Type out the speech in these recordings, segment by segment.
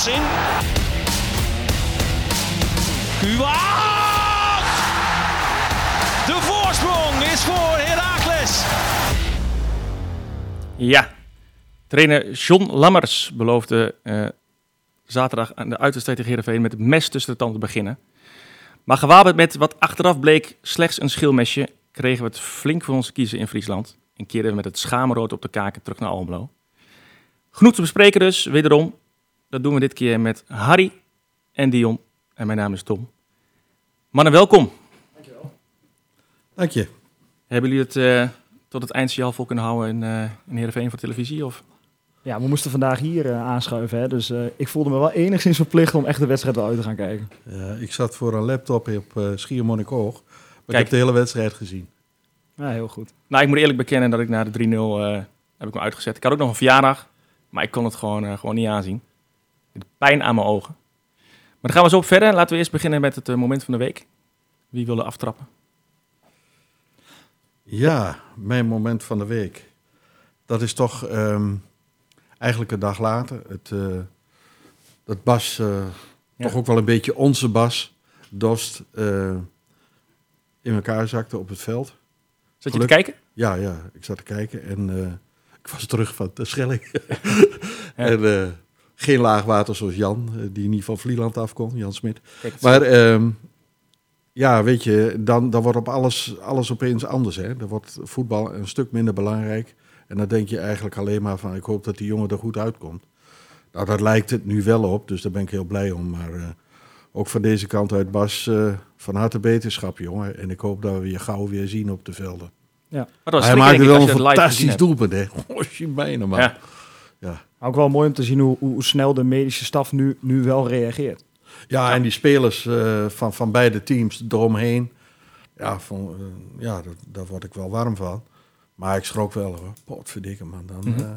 Kuat! De voorsprong is voor Heracles. Ja, trainer John Lammers beloofde eh, zaterdag aan de uitwedstrijd tegen Heerenveen met het mes tussen de tanden te beginnen. Maar gewapend met wat achteraf bleek slechts een schilmesje, kregen we het flink voor ons kiezen in Friesland. En keerden we met het schaamrood op de kaken terug naar Almelo. Genoeg te bespreken dus, wederom. Dat doen we dit keer met Harry en Dion. En mijn naam is Tom. Mannen, welkom. Dank je. Hebben jullie het eh, tot het eindsignaal vol kunnen houden in, eh in Heerenveen voor televisie? Of? Ja, we moesten vandaag hier eh, aanschuiven, hè, dus eh, ik voelde me wel enigszins verplicht om echt de wedstrijd wel uit te gaan kijken. Ja, ik zat voor een laptop op uh, Schiermonnikoog, maar ik heb de hele wedstrijd gezien. Ja, heel goed. Nou, ik moet eerlijk bekennen dat ik na de 3-0 eh, heb ik me uitgezet. Ik had ook nog een verjaardag, maar ik kon het gewoon, eh, gewoon niet aanzien. Pijn aan mijn ogen. Maar dan gaan we zo op verder. Laten we eerst beginnen met het eh, moment van de week. Wie wilde aftrappen? Ja, mijn moment van de week. Dat is toch ehm, eigenlijk een dag later. Het, eh, dat Bas, eh, Ja. toch ook wel een beetje onze Bas, Dost, in elkaar zakte op het veld. Zat je te kijken? Ja, ja, ik zat te kijken en ik was terug van de Schelling. En geen laagwater zoals Jan, eh, die niet van Vlieland afkomt, Jan Smit. Maar ehm, ja, weet je, dan, dan wordt op alles, alles opeens anders. Hè? Dan wordt voetbal een stuk minder belangrijk. En dan denk je eigenlijk alleen maar van, ik hoop dat die jongen er goed uitkomt. Nou, dat lijkt het nu wel op, dus daar ben ik heel blij om. Maar eh, ook van deze kant uit Bas, eh, van harte beterschap, jongen. En ik hoop dat we je gauw weer zien op de velden. Maar dat was Hij maakte wel een fantastisch doelpunt, hè. Oh, je bijna, man. Ja. Ook wel mooi om te zien hoe, hoe snel de medische staf nu, nu wel reageert. Ja, en die spelers eh, van, van beide teams eromheen. Ja, van, eh, ja daar, daar word ik wel warm van. Maar ik schrok wel hoor. Potverdikke man. Dan, Mhm. eh,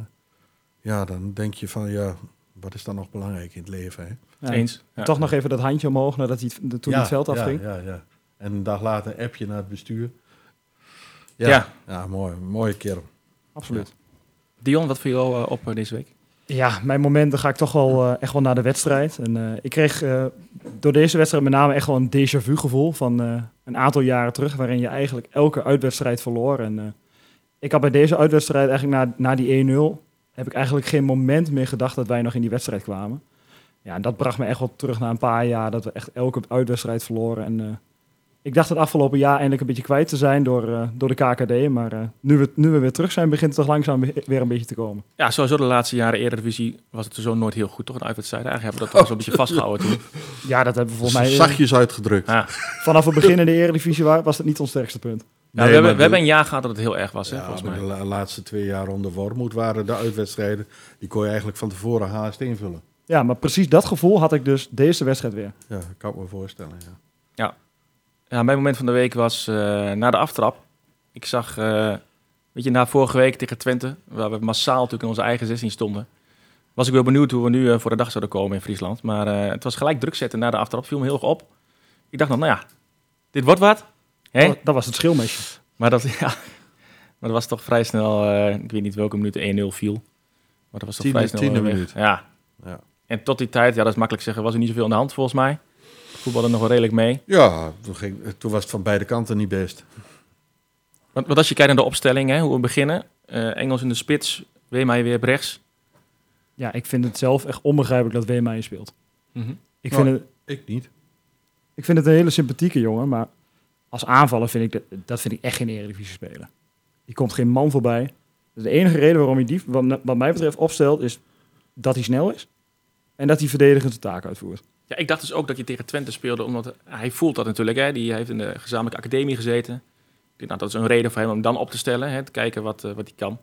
ja, dan denk je van ja, wat is dan nog belangrijk in het leven? Hè? Ja, Eens. Ja. Toch nog even dat handje omhoog nadat hij het- toen ja, het veld afging. Ja, ja. En een dag later app je naar het bestuur. Ja, Ja. ja. mooi. Mooie kerel. Absoluut. Dion, wat viel jou op deze week? Ja, mijn momenten ga ik toch wel eh, echt wel naar de wedstrijd. En eh, ik kreeg eh, door deze wedstrijd met name echt wel een déjà vu gevoel van een aantal jaren terug, waarin je eigenlijk elke uitwedstrijd verloor. En ik had bij deze uitwedstrijd eigenlijk na, na die 1-0, heb ik eigenlijk geen moment meer gedacht dat wij nog in die wedstrijd kwamen. Ja, en dat bracht me echt wel terug naar een paar jaar dat we echt elke uitwedstrijd verloren. En ik dacht het afgelopen jaar eindelijk een beetje kwijt te zijn door, eh, door de KKD. Maar eh, nu, we, nu we weer terug zijn, begint het toch langzaam weer een beetje te komen. Ja, sowieso de laatste jaren Eredivisie was het zo nooit heel goed, toch? Een uitwedstrijd. Eigenlijk hebben we dat toch zo'n beetje vastgehouden toen. Ja, dat hebben we volgens mij... Zachtjes uitgedrukt. Ja. Vanaf het begin in de Eredivisie wa- was het niet ons sterkste punt. Ja, Nee, we, hebben, we hebben de- een jaar gehad dat het heel erg was, hè, volgens mij. de la- laatste twee jaar onder Wormoed waren de uitwedstrijden. Die kon je eigenlijk van tevoren haast invullen. Ja, maar precies dat gevoel had ik dus deze wedstrijd weer. Ja, kan ik me voorstellen. Ja. Ja, mijn moment van de week was eh, na de aftrap. Ik zag, eh, weet je, na vorige week tegen Twente, waar we massaal natuurlijk in onze eigen 16 stonden, was ik wel benieuwd hoe we nu eh, voor de dag zouden komen in Friesland. Maar eh, het was gelijk druk zetten na de aftrap, viel me heel erg op. Ik dacht dan, nou ja, dit wordt wat. Hè? Dat, dat was het schilmesje. Maar, dat, ja, maar dat was toch vrij snel, eh, ik weet niet welke minuut de 1-0 viel. Maar dat was toch Tiende- vrij snel tiende minuut. Ja. Ja. En tot die tijd, ja dat is makkelijk zeggen, was er niet zoveel aan de hand volgens mij. Voetbalde nog wel redelijk mee. Ja, toen, ging, toen was het van beide kanten niet best. Want, want als je kijkt naar de opstelling, hè, hoe we beginnen. eh, Engels in de spits, Weemeyer weer op rechts. Ja, ik vind het zelf echt onbegrijpelijk dat Weemeyer speelt. Ik Nou, vind, het, Ik niet. ik vind het een hele sympathieke jongen, maar als aanvaller vind ik dat, dat vind ik echt geen Eredivisie speler. Die komt geen man voorbij. De enige reden waarom hij die, wat, wat mij betreft, opstelt, is dat hij snel is. En dat hij verdedigend zijn taak uitvoert. Ik dacht dus ook dat je tegen Twente speelde, omdat hij voelt dat natuurlijk. Hè. Die heeft in de gezamenlijke academie gezeten. Nou, dat is een reden voor hem om dan op te stellen, hè, te kijken wat, eh, wat hij kan.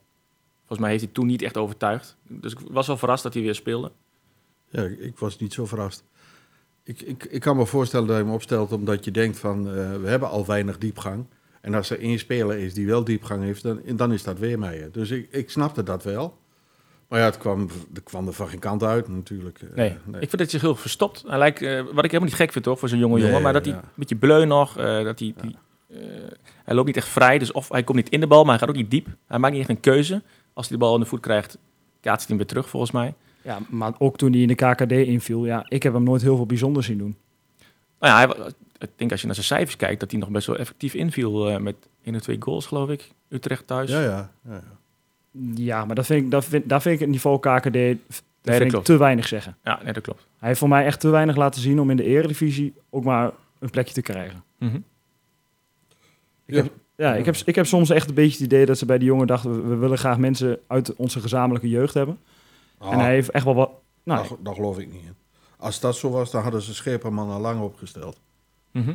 Volgens mij heeft hij toen niet echt overtuigd. Dus ik was wel verrast dat hij weer speelde. Ja, ik, ik was niet zo verrast. Ik, ik, ik kan me voorstellen dat je hem opstelt omdat je denkt van eh, we hebben al weinig diepgang. En als er één speler is die wel diepgang heeft, dan, dan is dat weer mij. Dus ik, ik snapte dat wel. Maar ja, het kwam, het kwam er van geen kant uit natuurlijk. Eh, Nee. ik vind dat hij zich heel verstopt. Hij lijkt, eh, wat ik helemaal niet gek vind toch, voor zo'n jonge Nee, jongen. Maar dat hij ja. een beetje bleu nog, eh, dat hij... die, eh, Hij loopt niet echt vrij, dus of hij komt niet in de bal, maar hij gaat ook niet diep. Hij maakt niet echt een keuze. Als hij de bal in de voet krijgt, kaatst hij hem weer terug, volgens mij. Ja, maar ook toen hij in de KKD inviel, ja, ik heb hem nooit heel veel bijzonders zien doen. Nou ja, hij, ik denk als je naar zijn cijfers kijkt, dat hij nog best wel effectief inviel met één of twee goals, geloof ik. Utrecht thuis. Ja, ja. ja, ja. Ja, maar dat vind ik, dat vind, daar vind ik het niveau KKD dat dat vind ik klopt. te weinig zeggen. Ja, nee, dat klopt. Hij heeft voor mij echt te weinig laten zien om in de eredivisie ook maar een plekje te krijgen. Mhm. Ik heb, ja, ik heb, ik heb soms echt een beetje het idee dat ze bij die jongen dachten... we, we willen graag mensen uit onze gezamenlijke jeugd hebben. En Ah, hij heeft echt wel wat... Nou, daar geloof ik niet. Als dat zo was, dan hadden ze Scheperman al lang opgesteld. Mhm.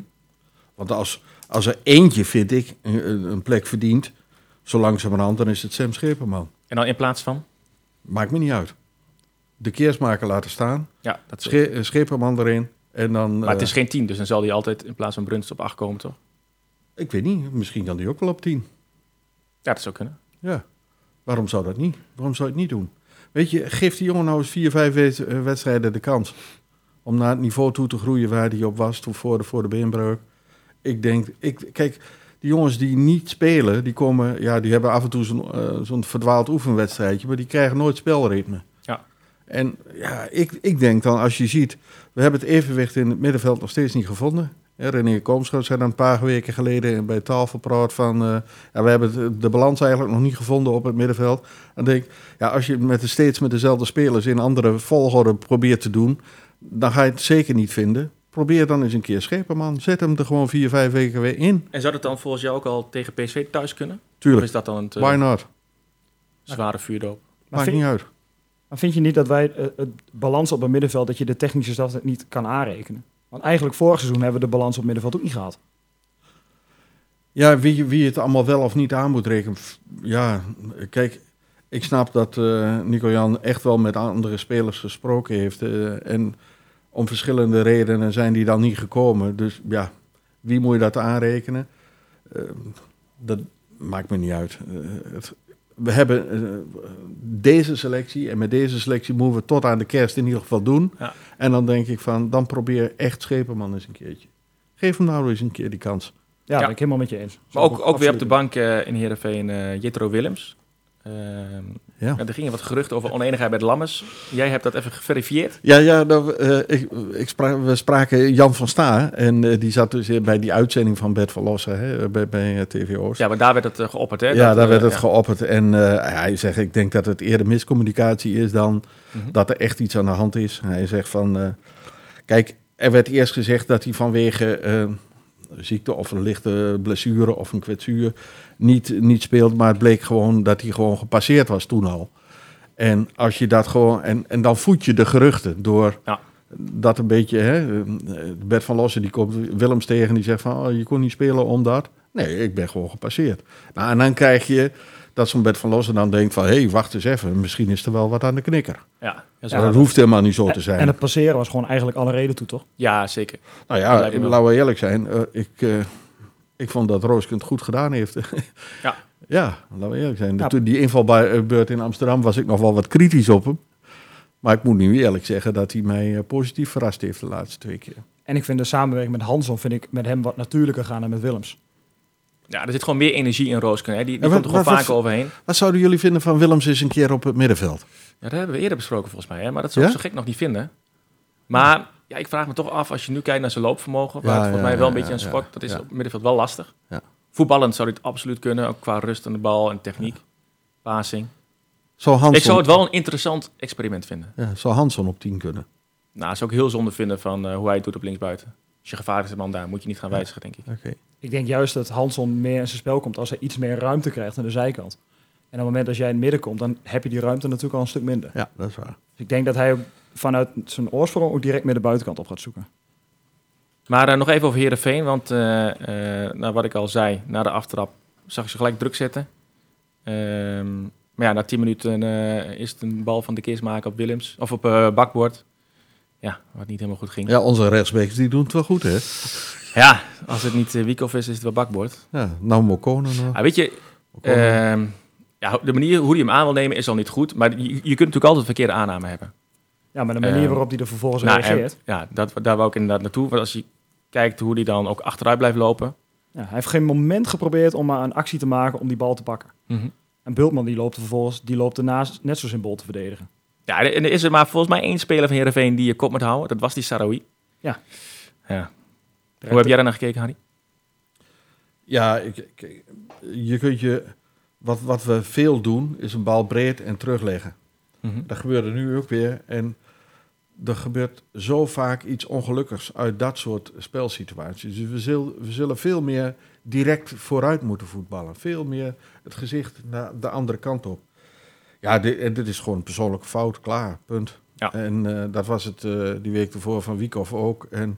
Want als, als er eentje, vind ik, een, een plek verdient, zo langzamerhand, dan is het Sam Scheperman. En dan in plaats van? Maakt me niet uit. De keersmaker laten staan, Ja, dat Sche eh, Scheperman erin. En dan, Maar het eh, is geen 10, dus dan zal hij altijd in plaats van Brunst op 8 komen, toch? ik weet niet, misschien kan die ook wel op 10. Ja, dat zou kunnen. Ja, waarom zou dat niet? Waarom zou je het niet doen? Weet je, geef die jongen nou eens vier, vijf eh, wedstrijden de kans. Om naar het niveau toe te groeien waar hij op was toen voor de, voor de beenbreuk. Ik denk, ik, kijk, die jongens die niet spelen, die komen, ja, die hebben af en toe zo'n eh, zo'n verdwaald oefenwedstrijdje, maar die krijgen nooit spelritme. Ja. En ja, ik, ik denk dan, als je ziet, we hebben het evenwicht in het middenveld nog steeds niet gevonden. Ja, René Koomschot zei dan een paar weken geleden bij tafelpraat van... eh, ja, we hebben de balans eigenlijk nog niet gevonden op het middenveld. Dan denk ik, ja, als je met de, steeds met dezelfde spelers in andere volgorde probeert te doen... dan ga je het zeker niet vinden. Probeer dan eens een keer Scheperman. Zet hem er gewoon vier, vijf weken weer in. En zou dat dan volgens jou ook al tegen PSV thuis kunnen? Of Tuurlijk, is dat dan een te why not? zware vuurdoop? maar, Maakt vind, niet uit. maar vind je niet dat wij eh, het balans op het middenveld... dat je de technische staf niet kan aanrekenen? Want eigenlijk vorig seizoen hebben we de balans op het middenveld ook niet gehad. Ja, wie, wie het allemaal wel of niet aan moet rekenen. Ja, kijk, ik snap dat eh Nico-Jan echt wel met andere spelers gesproken heeft. eh, en om verschillende redenen zijn die dan niet gekomen. Dus ja, wie moet je dat aanrekenen? Eh, dat maakt me niet uit. Eh, het- we hebben eh, deze selectie en met deze selectie moeten we tot aan de kerst in ieder geval doen. Ja. En dan denk ik van, dan probeer echt Scheperman eens een keertje. Geef hem nou eens een keer die kans. Ja, Ja. ben ik helemaal met je eens. Maar ook, ook weer op de bank eh, in Heerenveen uh, Jetro Willems. Ja. ja, er gingen wat geruchten over oneenigheid bij de Lammers. Jij hebt dat even geverifieerd. Ja, ja nou, eh, ik, we spraken Jan van Sta. En eh, die zat dus bij die uitzending van Bert van Lossen hè, bij, bij eh, TV Oost. Ja, maar daar werd het eh, geopperd, hè? Ja, Dat, daar eh, werd het ja. geopperd. En eh, hij zegt, ik denk dat het eerder miscommunicatie is dan Mhm. dat er echt iets aan de hand is. Hij zegt van, eh, kijk, er werd eerst gezegd dat hij vanwege eh, ziekte of een lichte blessure of een kwetsuur niet, niet speelt. Maar het bleek gewoon dat hij gewoon gepasseerd was toen al. En als je dat gewoon, en, en dan voed je de geruchten door Ja. dat een beetje, hè, eh, Bert van Lossen die komt Willems tegen die zegt van, oh, je kon niet spelen omdat. Nee, ik ben gewoon gepasseerd. Nou, en dan krijg je dat zo'n Bert van Lossen dan denkt van... hé, hey, wacht eens even, misschien is er wel wat aan de knikker. Ja, ja, Maar zo- dat hoeft helemaal niet zo te zijn. En het passeren was gewoon eigenlijk alle reden toe, toch? ja, zeker. nou ja, laten we eerlijk zijn. eh, ik, eh, ik vond dat Rooskund goed gedaan heeft. Ja. ja, laten we eerlijk zijn. Ja. Toen die invalbeurt in Amsterdam was ik nog wel wat kritisch op hem. Maar ik moet nu eerlijk zeggen dat hij mij eh, positief verrast heeft de laatste twee keer. En ik vind de samenwerking met Hanson vind ik met hem wat natuurlijker gaan dan met Willems. Ja, er zit gewoon meer energie in Roosken. Hè? Die, komt er gewoon vaker overheen. Wat zouden jullie vinden van Willems eens een keer op het middenveld? Ja, dat hebben we eerder besproken volgens mij. Hè? Maar dat zou ik Ja? zo gek nog niet vinden. Maar ja, ik vraag me toch af, als je nu kijkt naar zijn loopvermogen... waar Ja, het volgens ja, mij wel ja, een beetje aan ja, sport... dat is ja. op het middenveld wel lastig. Ja. Voetballend zou dit absoluut kunnen. Ook qua rust aan de bal en techniek. Passing. Zou Ik zou het wel een interessant experiment vinden. ja, zou Hansson op 10 kunnen? Nou, zou ik heel zonde vinden van eh, hoe hij het doet op linksbuiten. Als je gevaarlijk is de man daar, moet je niet gaan Ja. wijzigen, denk ik. Oké. Ik denk juist dat Hanson meer in zijn spel komt als hij iets meer ruimte krijgt aan de zijkant. En op het moment dat jij in het midden komt, dan heb je die ruimte natuurlijk al een stuk minder. Ja, dat is waar. Dus ik denk dat hij ook vanuit zijn oorsprong ook direct meer de buitenkant op gaat zoeken. Maar eh, nog even over Heerenveen, want eh, eh, nou, wat ik al zei, na de aftrap zag ik ze gelijk druk zetten. Ehm, maar ja, na 10 minuten eh, is het een bal van de Keersmaker op Willems, of op eh bakboord. Ja, wat niet helemaal goed ging. Ja, onze rechtsbacks die doen het wel goed, hè? Ja, als het niet uh, Wiekhoff is, is het wel bakboord. Ja, nou Mokone nog. Ah, weet je, ehm, ja, de manier hoe hij hem aan wil nemen is al niet goed, maar je, je kunt natuurlijk altijd een verkeerde aanname hebben. Ja, maar de manier Eh, waarop hij er vervolgens Nou, reageert. en- ja, dat, daar wou ik inderdaad naartoe. Want als je kijkt hoe die dan ook achteruit blijft lopen. Ja, hij heeft geen moment geprobeerd om maar een actie te maken om die bal te pakken. Mhm. En Bultman die loopt er vervolgens die loopt ernaast net zo zijn bol te verdedigen. Ja, en er is er maar volgens mij één speler van Heerenveen die je kop moet houden. Dat was die Sarawi. Ja. ja. Hoe heb jij daar naar gekeken, Harry? Ja, ik, ik- je kunt je... Wat, wat we veel doen, is een bal breed en terugleggen. Mhm. Dat gebeurde nu ook weer. En er gebeurt zo vaak iets ongelukkigs uit dat soort spelsituaties. Dus we zullen, we zullen veel meer direct vooruit moeten voetballen. Veel meer het gezicht naar de andere kant op. Ja, dit, en dit is gewoon een persoonlijke fout. Klaar, punt. Ja. En eh, dat was het eh, die week ervoor van Wiekhoff ook. En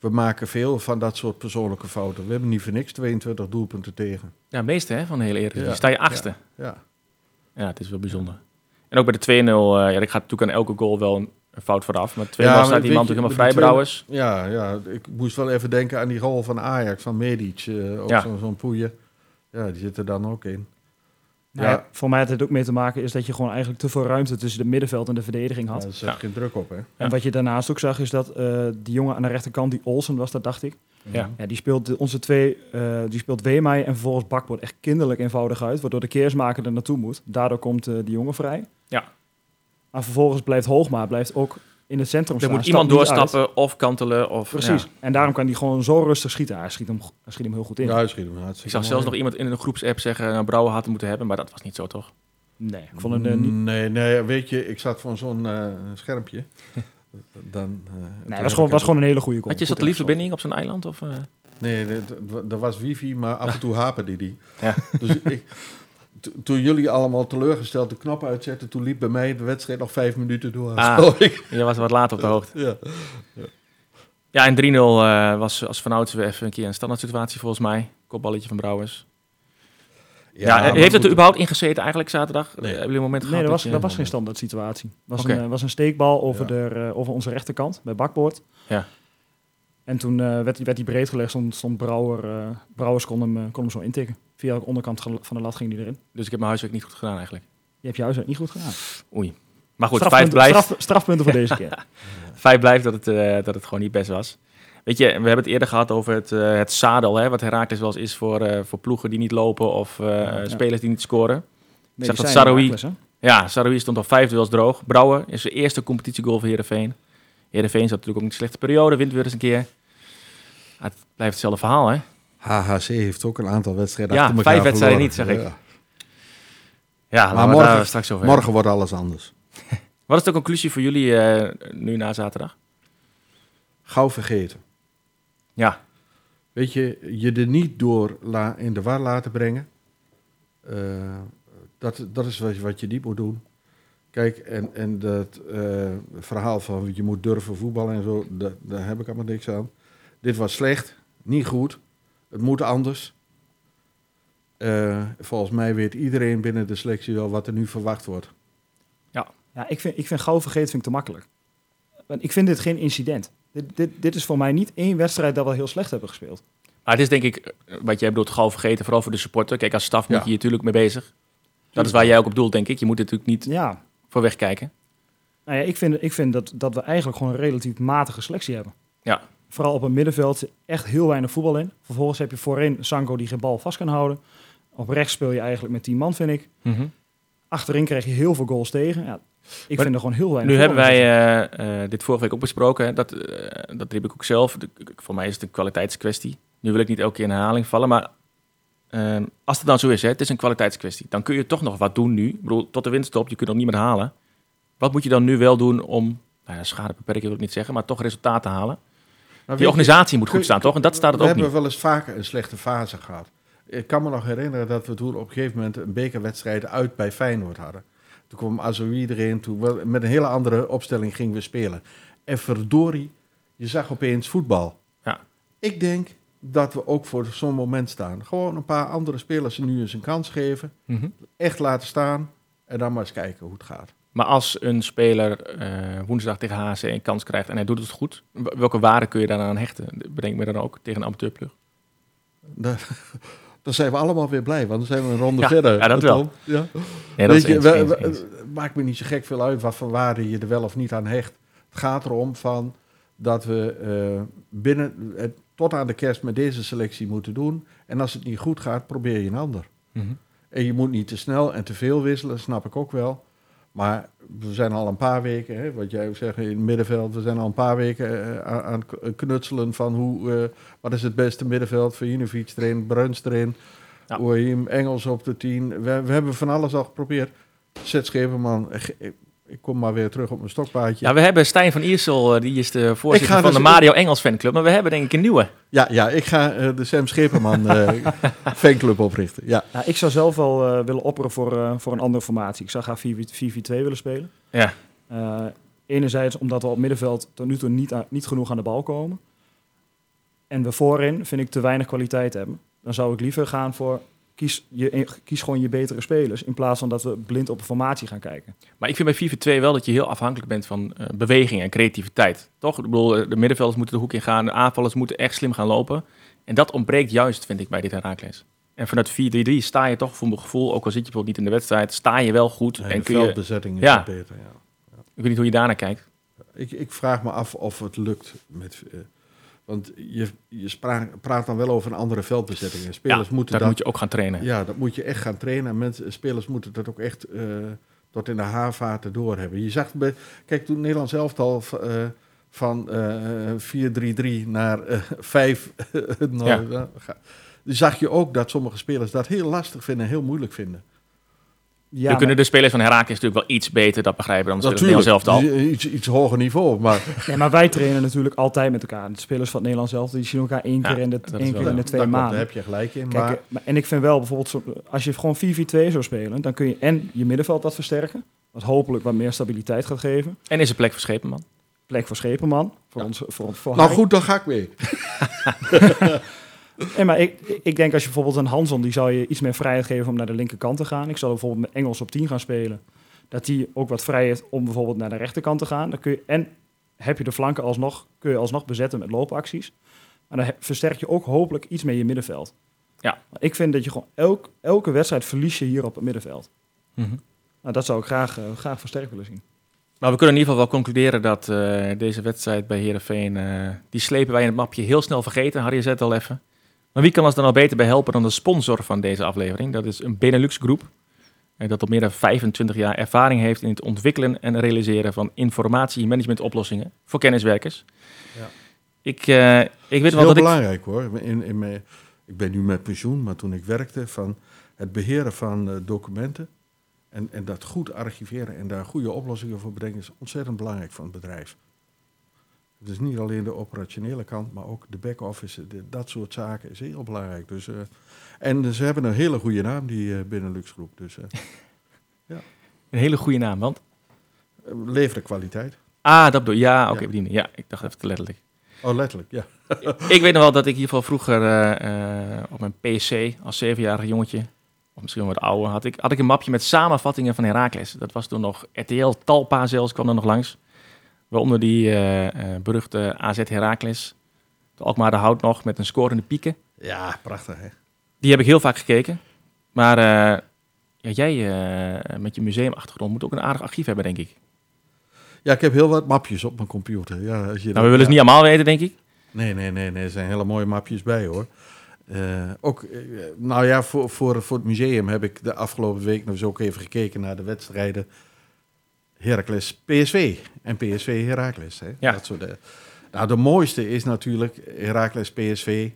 we maken veel van dat soort persoonlijke fouten. We hebben niet voor niks 22 doelpunten tegen. Ja, meeste hè, van de hele Eredivisie. Ja. Sta je achtste. Ja. Ja, het is wel bijzonder. En ook bij de 2-0, eh ja, ik ga natuurlijk aan elke goal wel een, een fout vooraf. Maar 2-0 Ja, staat die man natuurlijk helemaal met vrij, die twee- Brouwers. Ja, ja, ik moest wel even denken aan die goal van Ajax, van Medic. ook Ja. zo'n zo'n poeie. Ja, die zit er dan ook in. Nou Ja. ja, voor mij had het ook mee te maken is dat je gewoon eigenlijk te veel ruimte tussen de middenveld en de verdediging had. Ja, er zit Ja. geen druk op, hè? En wat je daarnaast ook zag is dat eh, die jongen aan de rechterkant, die Olsen was dat dacht ik. Ja. Ja, die speelt onze twee, eh, die speelt Weemai en vervolgens Bakboord echt kinderlijk eenvoudig uit, waardoor de keersmaker er naartoe moet. Daardoor komt eh, die jongen vrij. Ja. Maar vervolgens blijft Hoogma blijft ook in het centrum Er moet iemand uit. doorstappen of kantelen. Of, Precies. ja. En daarom kan hij gewoon zo rustig schieten. Hij schiet hem, hij schiet hem heel goed in. Ja, hij schiet hem Ik zag zelfs nog iemand in een groepsapp zeggen, nou, Brouwer had hem moeten hebben, maar dat was niet zo, toch? Nee, ik vond het eh, niet. Nee, nee, weet je, ik zat voor zo'n eh, schermpje. Dan, eh, Nee, het was gewoon, was gewoon een hele goede goal. Had je satellietverbinding op zo'n eiland? Of, eh? Nee, er was wifi, maar af en toe haperde die. Ja. Dus ik, to- toen jullie allemaal teleurgesteld de knop uitzetten, toen liep bij mij de wedstrijd nog vijf minuten door. Ah. Je was wat later op de hoogte. ja. Ja, en 3-0 eh, was als Van Oudsen weer even een keer een standaard situatie volgens mij. Kopballetje van Brouwers. Ja, maar heeft het er überhaupt ingezeten eigenlijk zaterdag? Nee. Hebben jullie een moment Nee, gehad dat was, dat was geen standaard situatie. Het was, een, eh, was een steekbal over, Ja. de, eh, over onze rechterkant bij Bakboord. Ja. En toen eh, werd, die- werd die breed gelegd, stond, stond Brouwer, eh, Brouwers kon hem, eh, kon hem zo intikken. Via de onderkant van de lat ging die erin. Dus ik heb mijn huiswerk niet goed gedaan eigenlijk. Je hebt je huiswerk niet goed gedaan. Oei. Maar goed, Strafpunten- blijft, straf- strafpunten voor deze keer. feit blijft dat, het, dat het gewoon niet best was. Weet je, we hebben het eerder gehad over het, het zadel, hè, wat Herakles wel eens is voor, voor ploegen die niet lopen of spelers die niet scoren. Nee, zag die dat Saroui-? Ja, Saroui stond al vijf duels droog. Brouwer is zijn eerste competitiegoal voor Heerenveen. Heerenveen zat natuurlijk ook in een slechte periode, wint weer eens een keer. Het blijft hetzelfde verhaal, hè? HHC heeft ook een aantal wedstrijden Ja, achter vijf wedstrijden niet, zeg Ja. Ja, Maar we morgen- daar straks over Morgen wordt alles anders. Wat is de conclusie voor jullie eh, nu na zaterdag? Gauw vergeten. Ja, Weet je, je er niet door la, in de war laten brengen. Eh, dat, dat is wat je, wat je niet moet doen. Kijk, en, en dat eh, verhaal van je moet durven voetballen en zo, dat, daar heb ik allemaal niks aan. Dit was slecht, niet goed. Het moet anders. Eh, volgens mij weet iedereen binnen de selectie wel wat er nu verwacht wordt. Ja, ik vind, ik vind gauw vergeten vind ik te makkelijk. Want ik vind dit geen incident. Dit, dit, dit is voor mij niet één wedstrijd dat we heel slecht hebben gespeeld. maar het is denk ik, eh, wat jij bedoelt, gauw vergeten, vooral voor de supporter. Kijk, als staf moet Ja. je hier natuurlijk mee bezig. Dat is waar jij ook op doelt, denk ik. Je moet er natuurlijk niet Ja, voor wegkijken. nou ja, ik vind, ik vind dat, dat we eigenlijk gewoon een relatief matige selectie hebben. Ja. Vooral op het middenveld echt heel weinig voetbal in. Vervolgens heb je voorin Sanko die geen bal vast kan houden. Op rechts speel je eigenlijk met 10 man, vind ik. Mhm. Achterin krijg je heel veel goals tegen. Ja, ik Maar vind er gewoon heel weinig Nu hebben wij eh, eh, dit vorige week ook besproken. Hè. Dat, eh, dat riep ik ook zelf. De- voor mij is het een kwaliteitskwestie. Nu wil ik niet elke keer in herhaling vallen, maar ehm, als het dan zo is, hè, het is een kwaliteitskwestie, dan kun je toch nog wat doen nu. Ik bedoel, tot de winststop, je kunt nog niet meer halen. Wat moet je dan nu wel doen om, nou ja, schade beperken wil ik niet zeggen, maar toch resultaat te halen? Die organisatie moet goed staan, toch? En dat staat het we ook hebben niet. wel eens vaker een slechte fase gehad. Ik kan me nog herinneren dat we toen op een gegeven moment een bekerwedstrijd uit bij Feyenoord hadden. Toen kwam Azoui erin, toen wel, met een hele andere opstelling gingen we spelen. En verdorie, je zag opeens voetbal. Ja. Ik denk dat we ook voor zo'n moment staan. Gewoon een paar andere spelers nu eens een kans geven. Mhm. Echt laten staan en dan maar eens kijken hoe het gaat. Maar als een speler eh, woensdag tegen HC een kans krijgt en hij doet het goed, welke waarde kun je daaraan hechten? Bedenk me dan ook tegen een amateurploeg. Dan, dan zijn we allemaal weer blij, want dan zijn we een ronde Ja, verder. ja, dat wel. Ja. Nee, dat is Weet je, eens, we- eens, eens. maakt me niet zo gek veel uit wat voor waarde je er wel of niet aan hecht. Het gaat erom van dat we eh, binnen, tot aan de kerst met deze selectie moeten doen. En als het niet goed gaat, probeer je een ander. Mhm. En je moet niet te snel en te veel wisselen, snap ik ook wel. Maar we zijn al een paar weken, hè, wat jij ook zegt in het middenveld, we zijn al een paar weken eh, aan, het knutselen van hoe, eh, wat is het beste middenveld. Vujinovic erin, Bruins erin, Ja. Oeim, Engels op de tien. We, we hebben van alles al geprobeerd. Zet Scheperman, ik, kom maar weer terug op mijn stokpaardje. Ja, we hebben Stijn van Iersel, eh, die is de voorzitter van de dus- Mario Engels fanclub. Maar we hebben denk ik een nieuwe. Ja, ja, ik ga eh, de Sam Scheperman eh, fanclub oprichten. Ja. Nou, ik zou zelf wel eh, willen opperen voor, eh, voor een andere formatie. Ik zou graag 4-4-2 willen spelen. Ja. Eh, enerzijds omdat we op het middenveld tot nu toe niet, aan- niet genoeg aan de bal komen. En we voorin, vind ik, te weinig kwaliteit hebben. Dan zou ik liever gaan voor... Kies, je, kies gewoon je betere spelers. In plaats van dat we blind op een formatie gaan kijken. Maar ik vind bij FIFA 2 wel dat je heel afhankelijk bent van eh, beweging en creativiteit. Toch? Ik bedoel, eh, de middenvelders moeten de hoek in gaan, de aanvallers moeten echt slim gaan lopen. En dat ontbreekt juist, vind ik, bij dit Herakles. En vanuit 4-3-3 sta je toch voor mijn gevoel, ook al zit je bijvoorbeeld niet in de wedstrijd, sta je wel goed. En en de kun je, is Ja. beter. Ja. ik weet niet hoe je daarnaar kijkt. Ik, ik vraag me af of het lukt. Met, eh, want je, je praat dan wel over een andere veldbezetting. En spelers ja, moeten dat dat, moet je ook gaan trainen. Ja, dat moet je echt gaan trainen. En mensen, spelers moeten dat ook echt eh, tot in de haarvaten doorhebben. Je zag, bij, kijk, toen Nederland zelf al eh, van eh 4-3-3 naar eh 5 nou, Ja. ga- zag je ook dat sommige spelers dat heel lastig vinden en heel moeilijk vinden. Ja, we kunnen de spelers van Herakles natuurlijk wel iets beter, dat begrijpen dan de spelers Natuurlijk, van Nederland zelf al. iets, iets hoger niveau, maar Nee, maar wij trainen natuurlijk altijd met elkaar. De spelers van het Nederlands zelf, die zien elkaar één Ja, keer in de, één wel keer in de twee maanden. daar heb je gelijk in. Kijk, maar maar- en ik vind wel bijvoorbeeld, zo, als je gewoon 4-4-2 zou spelen, dan kun je en je middenveld wat versterken. Wat hopelijk wat meer stabiliteit gaat geven. En is er plek voor Schepenman? Plek voor Schepenman. Voor Ja. ons, voor, voor nou Harry. goed, dan ga ik mee. Nee, maar ik, ik denk als je bijvoorbeeld een Hanson, die zou je iets meer vrijheid geven om naar de linkerkant te gaan. Ik zou bijvoorbeeld met Engels op 10 gaan spelen. Dat die ook wat vrijheid om bijvoorbeeld naar de rechterkant te gaan. Dan kun je, en heb je de flanken alsnog, kun je alsnog bezetten met loopacties. Maar dan versterk je ook hopelijk iets meer je middenveld. Ja. Ik vind dat je gewoon elk, elke wedstrijd verlies je hier op het middenveld. Mhm. Nou, dat zou ik graag, eh, graag versterkt willen zien. Maar we kunnen in ieder geval wel concluderen dat eh, deze wedstrijd bij Herenveen, eh die slepen wij in het mapje heel snel vergeten. Harry zei het al even. Maar wie kan ons dan al beter bij helpen dan de sponsor van deze aflevering? Dat is een Benelux Groep. eh, dat al meer dan 25 jaar ervaring heeft in het ontwikkelen en realiseren van informatie-management-oplossingen voor kenniswerkers. Ja. Ik, eh, ik weet Dat is wel heel dat ik. belangrijk hoor. In, in mijn, ik ben nu met pensioen, maar toen ik werkte van het beheren van eh, documenten en, en dat goed archiveren en daar goede oplossingen voor bedenken is ontzettend belangrijk voor een bedrijf. Het is niet alleen de operationele kant, maar ook de back-office, dat soort zaken is heel belangrijk. Dus, eh, en ze hebben een hele goede naam, die eh Benelux groep. Dus eh, Een hele goede naam, want. leveren kwaliteit. Ah, dat bedoel. Ja, oké, Ja. bedienen. Ja, ik dacht even te letterlijk. Oh, letterlijk, ja. ik weet nog wel dat ik in ieder geval vroeger op mijn PC als zevenjarig jongetje, of misschien wel wat ouder, had ik, had ik een mapje met samenvattingen van Herakles. Dat was toen nog RTL, Talpa zelfs kwam er nog langs. Waaronder die eh, eh, beruchte AZ Herakles. De Alkmaar de Hout nog met een scorende pieken. Ja, prachtig hè. Die heb ik heel vaak gekeken. Maar eh, ja, jij met je museumachtergrond moet ook een aardig archief hebben, denk ik. Ja, ik heb heel wat mapjes op mijn computer. Ja, als je Nou, we willen het niet allemaal weten, denk ik. Nee, nee, nee, nee. Er zijn hele mooie mapjes bij hoor. Ook, nou ja, voor, voor, voor het museum heb ik de afgelopen week nog eens ook even gekeken naar de wedstrijden Heracles PSV en PSV Heracles. Hè? Ja. Dat soort, eh. nou, de mooiste is natuurlijk Heracles PSV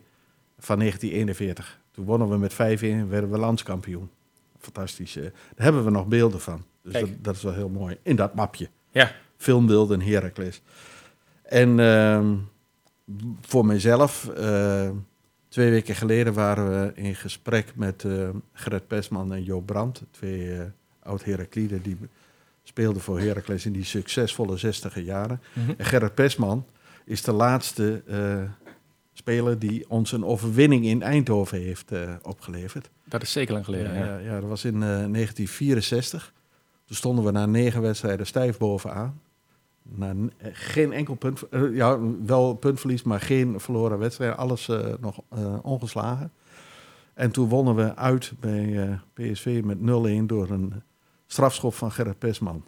van 1941. Toen wonnen we met 5-1 en werden we landskampioen. Fantastisch. eh. Daar hebben we nog beelden van. Dus dat, dat is wel heel mooi. In dat mapje Ja. filmbeelden Heracles. En ehm, voor mijzelf, eh, twee weken geleden waren we in gesprek met Gerrit Pesman en Joop Brandt, twee oud-Herakliden die speelden voor Heracles in die succesvolle zestiger jaren. Mhm. En Gerrit Pesman is de laatste eh, speler die ons een overwinning in Eindhoven heeft eh, opgeleverd. Dat is zeker lang geleden. Ja, Ja, dat was in eh, 1964. Toen stonden we na negen wedstrijden stijf bovenaan. Na eh, geen enkel punt, eh, ja, wel puntverlies, maar geen verloren wedstrijd. Alles eh, nog eh, ongeslagen. En toen wonnen we uit bij eh, PSV met 0-1 door een strafschop van Gerrit Pesman.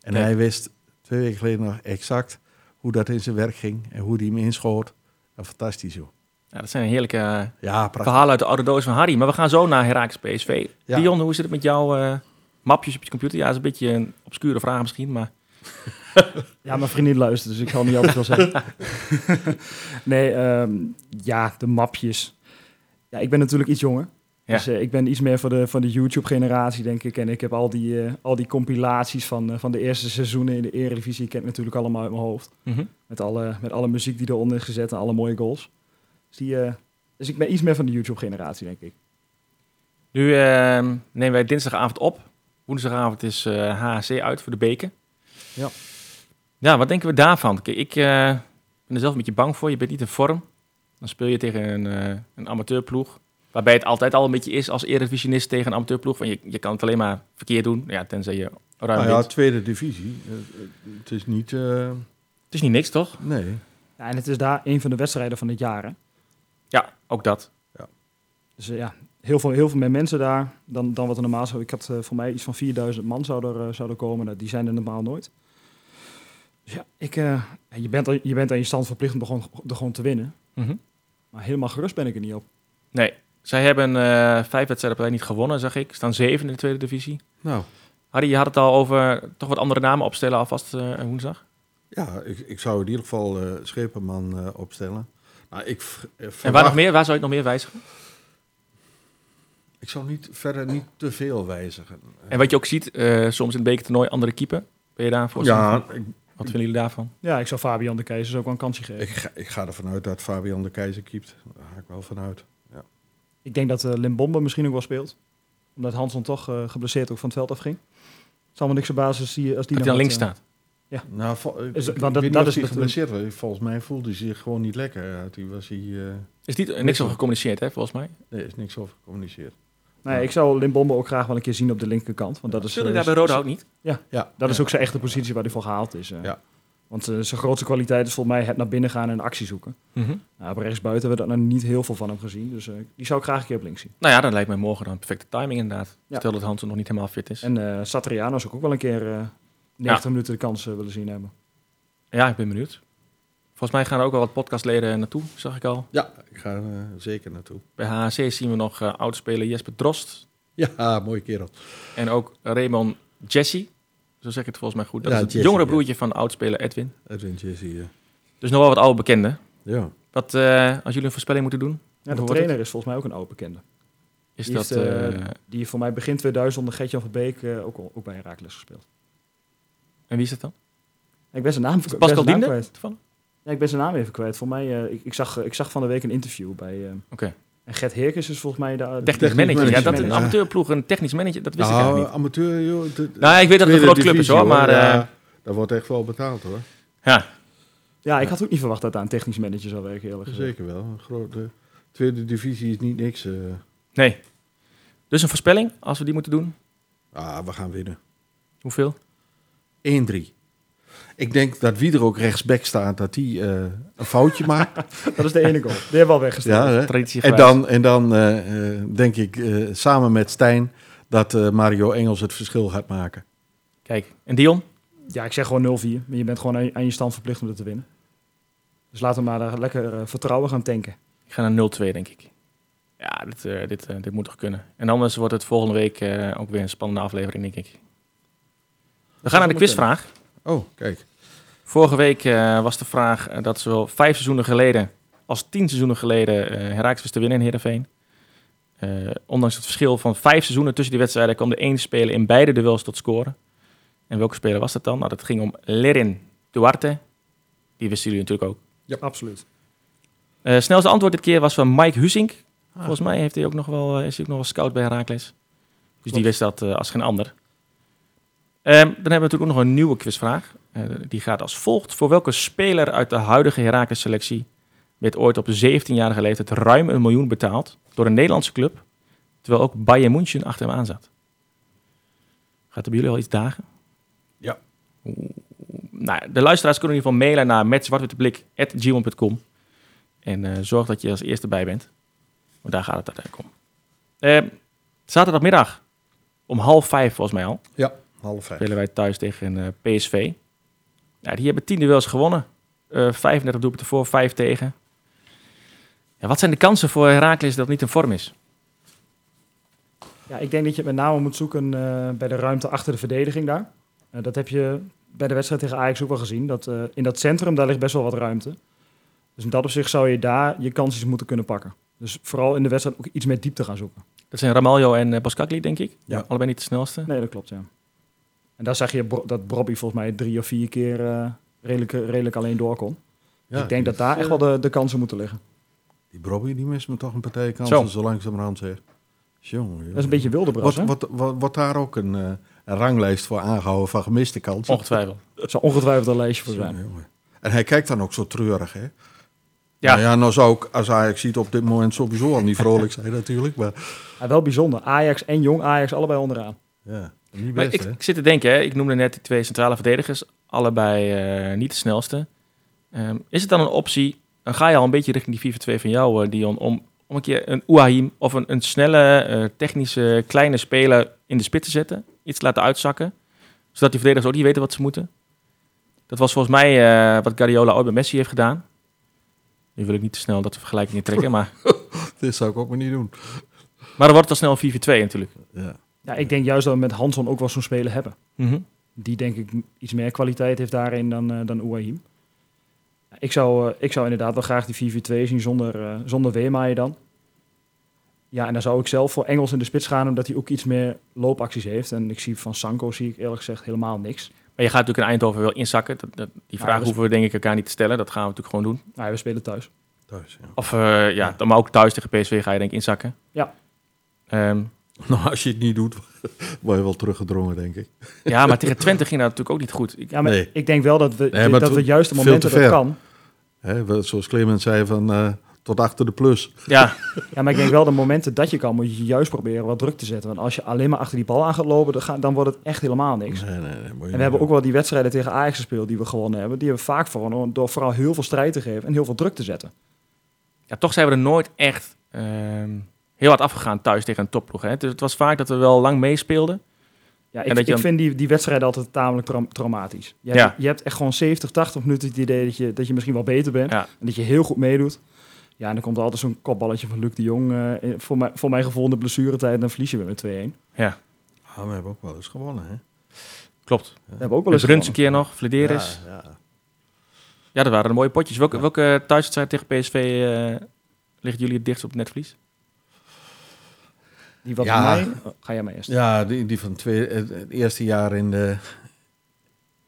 En Kijk. hij wist twee weken geleden nog exact hoe dat in zijn werk ging en hoe die hem inschoot. Ja, fantastisch joh. Ja, dat zijn heerlijke eh, Ja, verhalen uit de oude doos van Harry. Maar we gaan zo naar Herakles PSV. Ja. Dion, hoe zit het met jouw eh, mapjes op je computer? Ja, dat is een beetje een obscure vraag misschien, maar... Ja, mijn vriendin luistert, dus ik zal niet altijd veel zeggen. nee, ehm, ja, de mapjes. Ja, ik ben natuurlijk iets jonger. Ja. Dus eh, ik ben iets meer voor de, van de YouTube-generatie, denk ik. En ik heb al die, eh, al die compilaties van, eh, van de eerste seizoenen in de Eredivisie. Ik ken het natuurlijk allemaal uit mijn hoofd. Mhm. Met alle, met alle muziek die eronder is gezet en alle mooie goals. Dus, die, dus ik ben iets meer van de YouTube-generatie, denk ik. Nu ehm, nemen wij dinsdagavond op. Woensdagavond is HAC uit voor de beker. Ja. Ja, wat denken we daarvan? Ik ben er zelf een beetje bang voor. Je bent niet in vorm. Dan speel je tegen een, een amateurploeg. Waarbij het altijd al een beetje is als eredivisionist tegen een amateurploeg. Want je, je kan het alleen maar verkeerd doen. Ja, tenzij je ruim Nou ja, wint. tweede divisie. Eh, eh, Het is niet... eh, Het is niet niks, toch? nee. Ja, en het is daar een van de wedstrijden van het jaar, hè? Ja, ook dat. Dus eh, ja, heel veel, heel veel meer mensen daar dan, dan wat er normaal zou. Ik had eh, voor mij iets van 4000 man zou er, eh, zouden komen. Nou, die zijn er normaal nooit. Dus ja, ik, eh, ja, je, bent, al- je bent aan je stand verplicht om er gewoon, er gewoon te winnen. Mhm. Maar helemaal gerust ben ik er niet op. Nee, zij hebben eh, vijf wedstrijden op rij niet gewonnen, zag ik. Staan zeven in de tweede divisie. Nou, Harry, je had het al over toch wat andere namen opstellen alvast eh woensdag. ja, ik, ik zou in ieder geval eh Schepenman eh, opstellen. Nou, ik, En waar nog meer? Waar zou je het nog meer wijzigen? Ik zou niet, verder niet te veel wijzigen. En wat je ook ziet, eh, soms in het bekertoernooi andere keeper. Ben je daarvoor? ja, ik, Wat vinden jullie daarvan? Ja, ik zou Fabian de Keizers ook wel een kansje geven. ik, ga, ik ga ervan uit dat Fabian de Keizer keept. Daar ga ik wel vanuit. Ik denk dat eh Limbombe misschien ook wel speelt. Omdat Hanson toch eh, geblesseerd ook van het veld afging. Het zal me niks verbazen als die, als die Dat hij nog aan links eh, staat. Nou, vo- ik, Is- ik want dat- dat is hij geblesseerd was. Volgens mij voelde hij zich gewoon niet lekker. Ja, toen was hij... eh, Is niet, niks over gecommuniceerd, hè, volgens mij. nee, er is niks over gecommuniceerd. Nee, ik zou Limbombe ook graag wel een keer zien op de linkerkant. Want dat is, Zullen daar bij Roda ook niet? Ja, Dat is ja. ook zijn echte positie waar hij voor gehaald is. eh. Ja. Want eh, zijn grootste kwaliteit is volgens mij het naar binnen gaan en actie zoeken. Mhm. Nou, op rechtsbuiten hebben we daar nog niet heel veel van hem gezien. Dus eh, die zou ik graag een keer op links zien. Nou ja, dan lijkt mij morgen dan perfecte timing inderdaad. Ja. Stel dat Hansen nog niet helemaal fit is. En eh Satriano zou ik ook wel een keer eh 90 minuten de kans willen zien hebben. Ja, ik ben benieuwd. Volgens mij gaan er ook wel wat podcastleden naartoe, zag ik al. Ja, ik ga zeker naartoe. Bij HHC zien we nog uh, oudspeler Jesper Drost. Ja, mooie kerel. En ook Raymond Jesse. Zo zeg ik het volgens mij goed. Dat Ja, is het Jesse, jongere ja. broertje van oudspeler Edwin. Edwin Jesse. eh. Dus nog wel wat oude bekenden. ja. Wat, eh, als jullie een voorspelling moeten doen, Ja, de trainer is volgens mij ook een oude bekende. is Die dat... heeft, eh, eh, Die voor mij begin 2000 onder Gertjan van Beek ook, al- ook bij Herakles gespeeld. en wie is dat dan? Ik ben zijn naam, ben Pascal zijn naam Diende? kwijt. toevallig? Ja, ik ben zijn naam even kwijt. Voor mij, eh, ik, ik, zag, ik zag van de week een interview bij... eh, Oké. En Gert Heerkens is volgens mij de... Technisch, Technisch manager. Ja, dat een amateurploeg een technisch manager, dat wist ik Nou, eigenlijk niet. amateur, joh. de- Nou, ik weet dat het een grote club is hoor, maar... Ja, eh, daar wordt echt wel betaald hoor. ja, Ja, ik had ook niet verwacht dat daar een technisch manager zou werken, eerlijk gezegd. Zeker wel. Een grote tweede divisie is niet niks. eh. nee. Dus een voorspelling, als we die moeten doen. ah, we gaan winnen. 1-3. Ik denk dat wie er ook rechtsback staat, dat die eh, een foutje maakt. Dat is de ene goal. Die hebben we al weggesteld. ja, En dan, en dan eh, eh, denk ik eh, samen met Stijn dat eh, Mario Engels het verschil gaat maken. Kijk, en Dion? Ja, ik zeg gewoon 0-4. Maar je bent gewoon aan je, aan je stand verplicht om het te winnen. Dus laten we maar daar lekker eh, vertrouwen gaan tanken. Ik ga naar 0-2, denk ik. Ja, dit, eh, dit, dit moet toch kunnen. En anders wordt het volgende week eh, ook weer een spannende aflevering, denk ik. We gaan naar de quizvraag. Oh, kijk. Vorige week eh, was de vraag eh, dat zowel vijf seizoenen geleden als tien seizoenen geleden eh Herakles wist te winnen in Heerenveen. Eh, ondanks het verschil van vijf seizoenen tussen die wedstrijden kwam de één speler in beide duels tot scoren. En welke speler was dat dan? Nou, dat ging om Lerin Duarte. Die wisten jullie natuurlijk ook. Absoluut. Eh snelste antwoord dit keer was van Mike Husink. Volgens mij heeft hij ook nog wel, is hij ook nog wel scout bij Herakles. Dus die wist dat als geen ander. Ehm, dan hebben we natuurlijk ook nog een nieuwe quizvraag. Eh, die gaat als volgt. Voor welke speler uit de huidige Herakles selectie werd ooit op 17-jarige leeftijd ruim een miljoen betaald door een Nederlandse club, terwijl ook Bayern München achter hem aan zat? Gaat er bij jullie al iets dagen? Ja. Nou, de luisteraars kunnen in ieder geval mailen naar metzwartwitteblik.gmail.com en eh, zorg dat je als eerste bij bent. Want daar gaat het uiteindelijk om. Eh, zaterdagmiddag om half vijf volgens mij al Ja, half vijf. spelen wij thuis tegen eh, PSV. Ja, die hebben tien duels gewonnen. eh 35 doelpunten voor, 5 tegen. Ja, wat zijn de kansen voor Heracles dat niet in vorm is? Ja, ik denk dat je het met name moet zoeken eh, bij de ruimte achter de verdediging daar. Eh, dat heb je bij de wedstrijd tegen Ajax ook wel gezien. Dat, eh, in dat centrum, daar ligt best wel wat ruimte. Dus in dat opzicht zou je daar je kansjes moeten kunnen pakken. Dus vooral in de wedstrijd ook iets meer diepte gaan zoeken. Dat zijn Ramaljo en uh, Boskakli, denk ik. Ja. Allebei niet de snelste. Nee, dat klopt, ja. En daar zag je Bro- dat Bobby volgens mij drie of vier keer eh, redelijk, redelijk alleen door kon. Ja, Dus ik denk dat daar echt wel de, de kansen moeten liggen. Die Brobby, die mist me toch een partij kansen, Zo. zo langzamerhand zeg. Jongen, jongen. Dat is een beetje hè? Wordt, wordt, wordt, wordt daar ook een, eh, een ranglijst voor aangehouden van gemiste kansen? Ongetwijfeld. Er zou ongetwijfeld een lijstje voor zijn. Jongen. En hij kijkt dan ook zo treurig, hè? Ja. Ja, ja nou zou ik, als Ajax ziet, op dit moment sowieso al niet vrolijk zijn natuurlijk. Maar Ja, wel bijzonder. Ajax en Jong Ajax allebei onderaan. ja, niet Maar best, ik, ik zit te denken, hè, ik noemde net die twee centrale verdedigers. Allebei eh, niet de snelste. Ehm, is het dan een optie, dan ga je al een beetje richting die 4-2 van jou, eh, Dion, om, om een keer een Ouahim of een, een snelle, eh, technische, kleine speler in de spits te zetten. Iets te laten uitzakken, zodat die verdedigers ook niet weten wat ze moeten. Dat was volgens mij wat Guardiola ooit bij Messi heeft gedaan. Nu wil ik niet te snel dat vergelijking niet trekken, maar, Dit zou ik ook maar niet doen. maar dan wordt het al snel een 4-4-2 natuurlijk. Ja. Ja, ik denk juist dat we met Hanson ook wel zo'n speler hebben. Mhm. Die denk ik iets meer kwaliteit heeft daarin dan, eh dan Ouahim. Ja, ik, zou, eh, ik zou inderdaad wel graag die 4-4-2 zien zonder, eh zonder Weermaaien dan. Ja, en dan zou ik zelf voor Engels in de spits gaan, omdat hij ook iets meer loopacties heeft. En ik zie van Sanko zie ik eerlijk gezegd helemaal niks. Maar je gaat natuurlijk in Eindhoven wel inzakken. Dat, dat, die Ja, vraag hoeven we denk ik elkaar niet te stellen. Dat gaan we natuurlijk gewoon doen. Nou, we spelen thuis. Thuis, ja. Of eh, ja, dan maar ook thuis tegen PSV ga je denk ik inzakken. Ja. Ehm, Nou, als je het niet doet, word je wel teruggedrongen, denk ik. ja, maar tegen Twente ging dat natuurlijk ook niet goed. Ik, Ja, maar Nee. ik denk wel dat we, Nee, dat het we juist de momenten te dat kan. Hè, zoals Clemens zei, van eh, tot achter de plus. ja, Ja, maar ik denk wel de momenten dat je kan, moet je juist proberen wat druk te zetten. Want als je alleen maar achter die bal aan gaat lopen, dan, dan wordt het echt helemaal niks. Nee, nee, nee, moet je En niet we hebben doen. ook wel die wedstrijden tegen Ajax gespeeld die we gewonnen hebben. Die hebben we vaak gewonnen door vooral heel veel strijd te geven en heel veel druk te zetten. ja, toch zijn we er nooit echt ehm, heel hard afgegaan thuis tegen een topploeg. Hè? Dus het was vaak dat we wel lang meespeelden. Ja, ik, ik dan- vind die, die wedstrijden altijd tamelijk traum- traumatisch. Je hebt, Ja. je hebt echt gewoon 70, 80 minuten het idee dat je, dat je misschien wel beter bent. Ja. En dat je heel goed meedoet. Ja, en dan komt er altijd zo'n kopballetje van Luc de Jong. eh, voor, mij, voor mijn gevoel in de blessuretijd. En dan verlies je weer met 2-1. Ja, Ah, we hebben ook wel eens gewonnen, hè? klopt. We hebben ook wel eens Bruns een keer nog, Flederis. Ja, Ja, ja. dat waren de mooie potjes. Welke, Ja. welke thuiswedstrijd tegen PSV eh ligt jullie het dichtst op het netvlies? Die wat Ja. mij... ga jij maar eerst. Ja, die, die van twee, het, het eerste jaar in de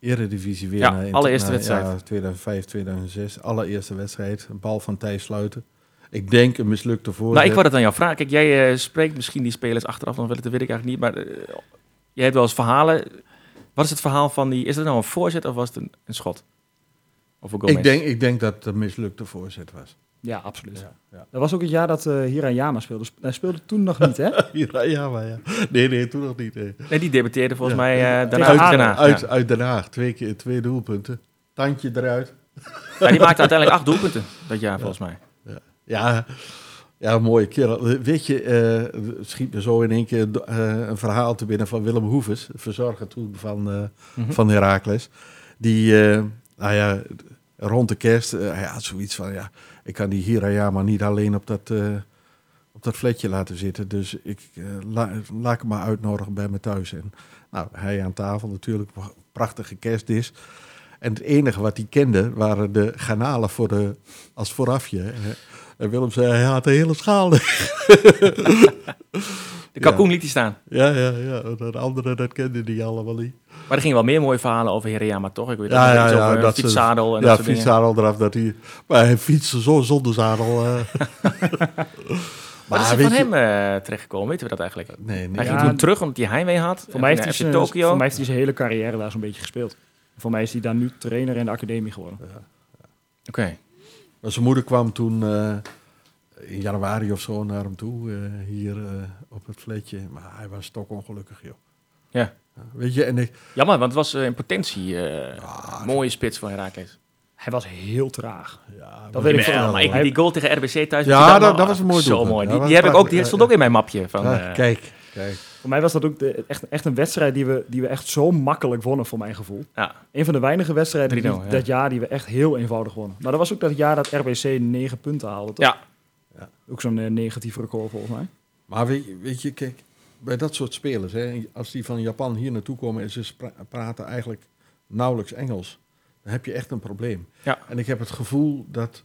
Eredivisie weer. Ja, naar- allereerste naar- wedstrijd. Ja, 2005, 2006. Allereerste wedstrijd. Een bal van Thijs Sluiten. Ik denk een mislukte voorzet. Nou, ik wou dat aan jou vragen. Kijk, jij eh, spreekt misschien die spelers achteraf nog wel, dat weet ik eigenlijk niet. Maar eh, jij hebt wel eens verhalen. Wat is het verhaal van die... Is het nou een voorzet of was het een, een schot? Of een ik, denk, ik denk dat het een mislukte voorzet was. Ja, absoluut. Ja, ja. Dat was ook het jaar dat uh, Hirayama speelde. Sp- Hij speelde toen nog niet, hè? Ja, ja, maar ja. Nee, nee, toen nog niet. Nee. Nee, die debuteerde volgens Ja. mij eh, daarna uit Den. Haag. Uit, ja. uit Den Haag. Twee, keer, twee doelpunten. Tandje eruit. Ja, die maakte uiteindelijk acht doelpunten dat jaar volgens mij. Ja, ja mooie kerel. Weet je, eh, schiet me zo in één keer eh, een verhaal te binnen van Willem Hoeves, verzorger toen van, eh Mhm. van Heracles. Die, eh, nou ja, rond de kerst, eh, hij had zoiets van, ja, ik kan die Hirayama niet alleen op dat, eh, op dat flatje laten zitten. Dus ik eh, la, laat hem maar uitnodigen bij me thuis. En, nou, hij aan tafel natuurlijk, prachtige kerstdis. En het enige wat hij kende waren de garnalen voor de, als voorafje. Eh, En Willem zei, hij had de hele schaal. De kalkoen liet hij staan. ja, ja, ja. De anderen, dat kenden die allemaal niet. Maar er gingen wel meer mooie verhalen over Hereyama, toch? Ik weet Ja, ja, ja, over dat fietszadel en ja, dat soort dingen. fietszadel eraf. Dat hij, maar hij fietste zo zonder zadel. eh. Wat is er weet van je- hem eh, terechtgekomen? Weten we dat eigenlijk? Nee, nee. Hij Ja, ging toen terug omdat hij heimwee had. Voor mij, heeft hij zijn, Tokio. voor mij heeft hij zijn hele carrière daar zo'n beetje gespeeld. Voor mij is hij daar nu trainer in de academie geworden. Oké. Maar zijn moeder kwam toen eh, in januari of zo naar hem toe, eh, hier eh, op het flatje. Maar hij was ongelukkig, joh. Ja. Weet je, en ik, Jammer, want het was eh, in potentie eh, Ah, een mooie spits voor Herakles. Hij was heel traag. ja, Dat weet ik wel. maar ik die goal tegen RBC thuis. Ja, die dat- was een mooi Zo doelpunt. mooi. Die, heb ik ook. Die stond ook in mijn mapje. Van, Ja, eh, kijk, kijk. Voor mij was dat ook de, echt, echt een wedstrijd die we, die we echt zo makkelijk wonnen, voor mijn gevoel. Ja. Een van de weinige wedstrijden die, 3-0, ja. dat jaar die we echt heel eenvoudig wonnen. Maar dat was ook dat jaar dat RBC negen punten haalde, toch? Ja. Ja. Ook zo'n eh, negatief record volgens mij. Maar weet, je- weet je, kijk, bij dat soort spelers, hè, als die van Japan hier naartoe komen en ze praten eigenlijk nauwelijks Engels, dan heb je echt een probleem. Ja. En ik heb het gevoel dat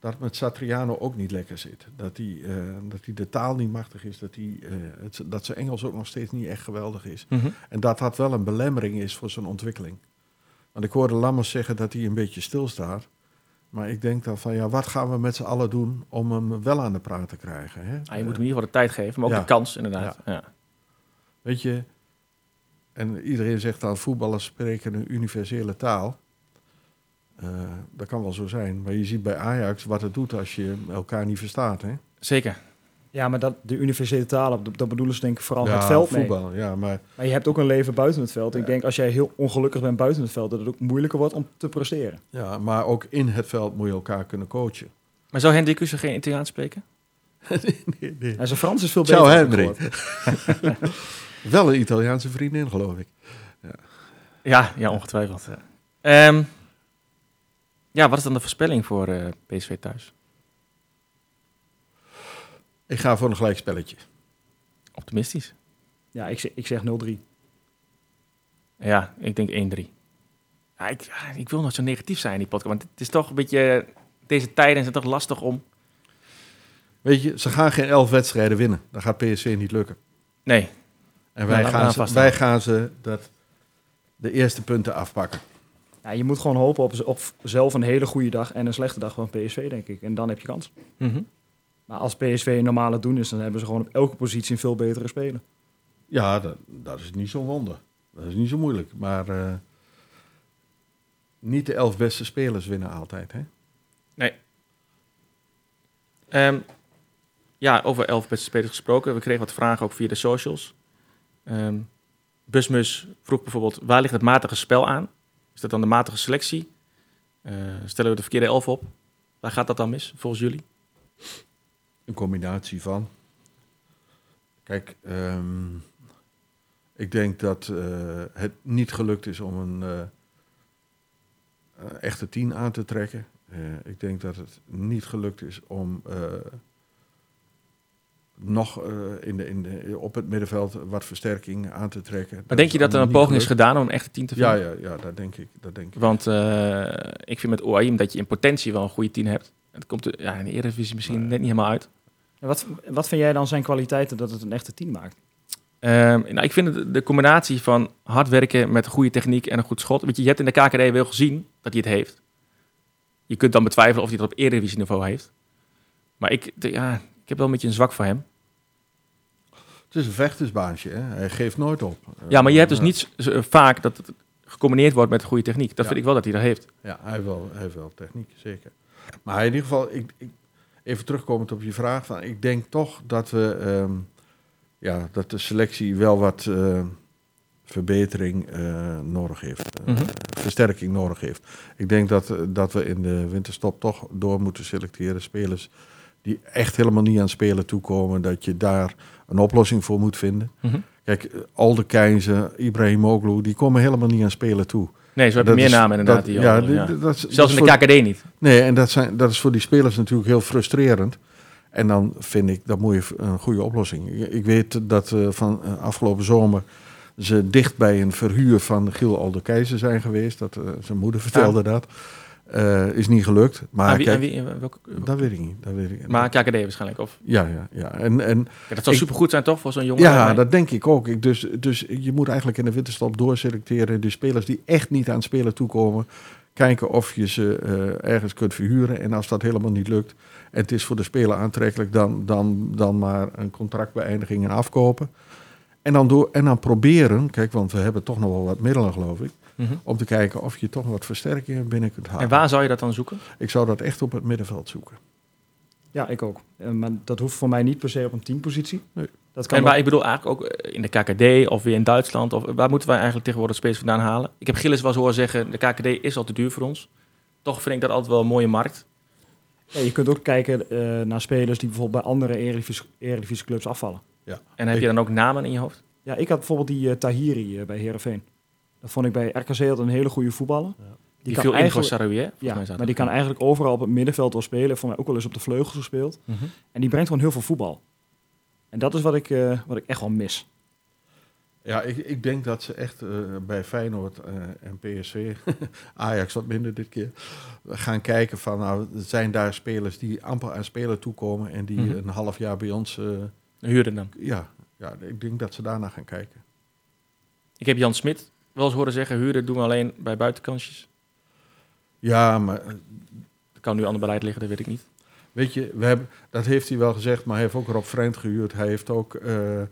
dat met Satriano ook niet lekker zit. Dat hij eh, dat hij de taal niet machtig is, dat, hij, eh, het, dat zijn Engels ook nog steeds niet echt geweldig is. Mhm. En dat dat wel een belemmering is voor zijn ontwikkeling. Want ik hoorde Lammers zeggen dat hij een beetje stilstaat. Maar ik denk dan van, ja, wat gaan we met z'n allen doen om hem wel aan de praat te krijgen? Hè? Ah, je moet hem in ieder geval de tijd geven, maar ook Ja. de kans inderdaad. Ja. Weet je, en iedereen zegt dan voetballers spreken een universele taal. Eh, dat kan wel zo zijn, maar je ziet bij Ajax wat het doet als je elkaar niet verstaat. Hè? Zeker. Ja, maar dat, de universele talen, dat, bedoelen ze denk ik vooral ja, het veld mee. ja, maar Maar je hebt ook een leven buiten het veld. Ik Ja. denk als jij heel ongelukkig bent buiten het veld, dat het ook moeilijker wordt om te presteren. Ja, maar ook in het veld moet je elkaar kunnen coachen. Maar zou Hendrik Kussen geen Italiaans spreken? nee, nee. En zijn Frans is veel Ciao, beter. Hendrik. gehoord. Wel een Italiaanse vriendin, geloof ik. Ja, ja ongetwijfeld. Ehm, ja, wat is dan de voorspelling voor eh, PSV thuis? Ik ga voor een gelijkspelletje. Optimistisch. Ja, ik, zeg- ik zeg 0-3. Ja, ik denk 1-3. Ja, ik, ik wil nog zo negatief zijn in die podcast, want het is toch een beetje... Deze tijden is het toch lastig om... Weet je, ze gaan geen elf wedstrijden winnen. Dat gaat PSV niet lukken. Nee, En Nou, wij, we gaan, ze, vast wij gaan ze dat, de eerste punten afpakken. Ja, je moet gewoon hopen op, op zelf een hele goede dag en een slechte dag van PSV, denk ik. En dan heb je kans. Mhm. Maar als PSV een normale doen is, dan hebben ze gewoon op elke positie een veel betere speler. Ja, dat, dat is niet zo'n wonder. Dat is niet zo moeilijk. Maar eh, niet de elf beste spelers winnen altijd. Hè? Ehm, ja, over elf beste spelers gesproken. We kregen wat vragen ook via de socials. Ehm Busmus vroeg bijvoorbeeld, waar ligt het matige spel aan? Is dat dan de matige selectie? Eh, stellen we de verkeerde elf op? Waar gaat dat dan mis, volgens jullie? Een combinatie van. Kijk, ik denk dat het niet gelukt is om een eh, echte tien aan te trekken. Ik denk dat het niet gelukt is om nog eh, in de, in de, op het middenveld wat versterking aan te trekken. Maar denk je dat er een poging is gedaan om een echte tien te Ja, vinden? ja, ja, dat denk ik. Dat denk ik. Want eh, ik vind met OAIM dat je in potentie wel een goede tien hebt. Het komt er, ja, in de Eredivisie misschien net niet helemaal uit. En wat, wat vind jij dan zijn kwaliteiten dat het een echte team maakt? Ehm, nou, ik vind het de combinatie van hard werken met goede techniek en een goed schot. Weet je, je hebt in de KKD wel gezien dat hij het heeft. Je kunt dan betwijfelen of hij het op Eredivisie niveau heeft. Maar ik, de- ja, ik heb wel een beetje een zwak voor hem. Het is een vechtersbaantje, hè? hij geeft nooit op. Ja, maar je hebt dus Ja. niet zo vaak dat het gecombineerd wordt met goede techniek. Dat Ja. vind ik wel dat hij dat heeft. Ja, hij heeft wel, hij heeft wel techniek, zeker. Maar in ieder geval, ik, ik, even terugkomend op je vraag, van, ik denk toch dat we, ehm, ja, dat de selectie wel wat eh, verbetering eh, nodig heeft, eh, Mhm. versterking nodig heeft. Ik denk dat, eh, dat we in de winterstop toch door moeten selecteren spelers die echt helemaal niet aan spelen toekomen, dat je daar een oplossing voor moet vinden. Mhm. Kijk, Alde Keizer, Ibrahimoglu, die komen helemaal niet aan spelen toe. Nee, zo hebben meer is- namen inderdaad. dat- die ja, anderen, ja. die- dat Zelfs in de voor- KKD niet. Nee, en dat, zijn, dat is voor die spelers natuurlijk heel frustrerend. En dan vind ik, dat moet je een goede oplossing. Ik, weet dat eh, van eh, afgelopen zomer ze dicht bij een verhuur van Giel Alde Keizer zijn geweest. Dat, eh, zijn moeder vertelde dat. Eh, is niet gelukt. Maar wie, kijk, wie, welke, dat weet ik niet. Dat weet ik maar KKD waarschijnlijk. Of, ja, ja, ja. En, en ja, dat zou supergoed zijn toch voor zo'n jongen? ja, dat denk ik ook. Ik, dus, dus je moet eigenlijk in de winterstop doorselecteren. De spelers die echt niet aan het spelen toekomen. Kijken of je ze eh, ergens kunt verhuren. En als dat helemaal niet lukt en het is voor de speler aantrekkelijk, dan, dan, dan maar een contractbeëindiging en afkopen. En dan, door, en dan proberen, kijk, want we hebben toch nog wel wat middelen, geloof ik. Mhm. Om te kijken of je toch wat versterkingen binnen kunt halen. En waar zou je dat dan zoeken? Ik zou dat echt op het middenveld zoeken. Ja, ik ook. Eh, maar dat hoeft voor mij niet per se op een teampositie. Nee. Dat kan En ook- waar, ik bedoel eigenlijk ook eh, in de KKD of weer in Duitsland. Of, waar moeten wij eigenlijk tegenwoordig spelers vandaan halen? Ik heb Gilles wel eens horen zeggen, de KKD is al te duur voor ons. Toch vind ik dat altijd wel een mooie markt. Ja, je kunt ook kijken eh, naar spelers die bijvoorbeeld bij andere Eredivisie- Eredivisie-clubs afvallen. En heb je dan ook namen in je hoofd? Ja, ik had bijvoorbeeld die Tahiri bij Herenveen. Dat vond ik bij RKC altijd een hele goede voetballer. Ja. Die, kan viel in voor eigenlijk- mij maar die kan eigenlijk overal op het middenveld wel spelen. Voor mij ook wel eens op de vleugels gespeeld. Mhm. En die brengt gewoon heel veel voetbal. En dat is wat ik, eh, wat ik echt wel mis. Ja, ik, ik denk dat ze echt eh, bij Feyenoord eh, en PSV, Ajax wat minder dit keer, gaan kijken van, nou, zijn daar spelers die amper aan spelen toekomen en die Mhm. een half jaar bij ons, eh, Huurden dan. ja, ja, ik denk dat ze daarna gaan kijken. Ik heb Jan Smit wel eens horen zeggen, huren doen we alleen bij buitenkansjes. Ja, maar eh, Dat kan nu aan het beleid liggen, dat weet ik niet. weet je, we hebben, dat heeft hij wel gezegd, maar hij heeft ook Rob Vreemd gehuurd. Hij heeft ook eh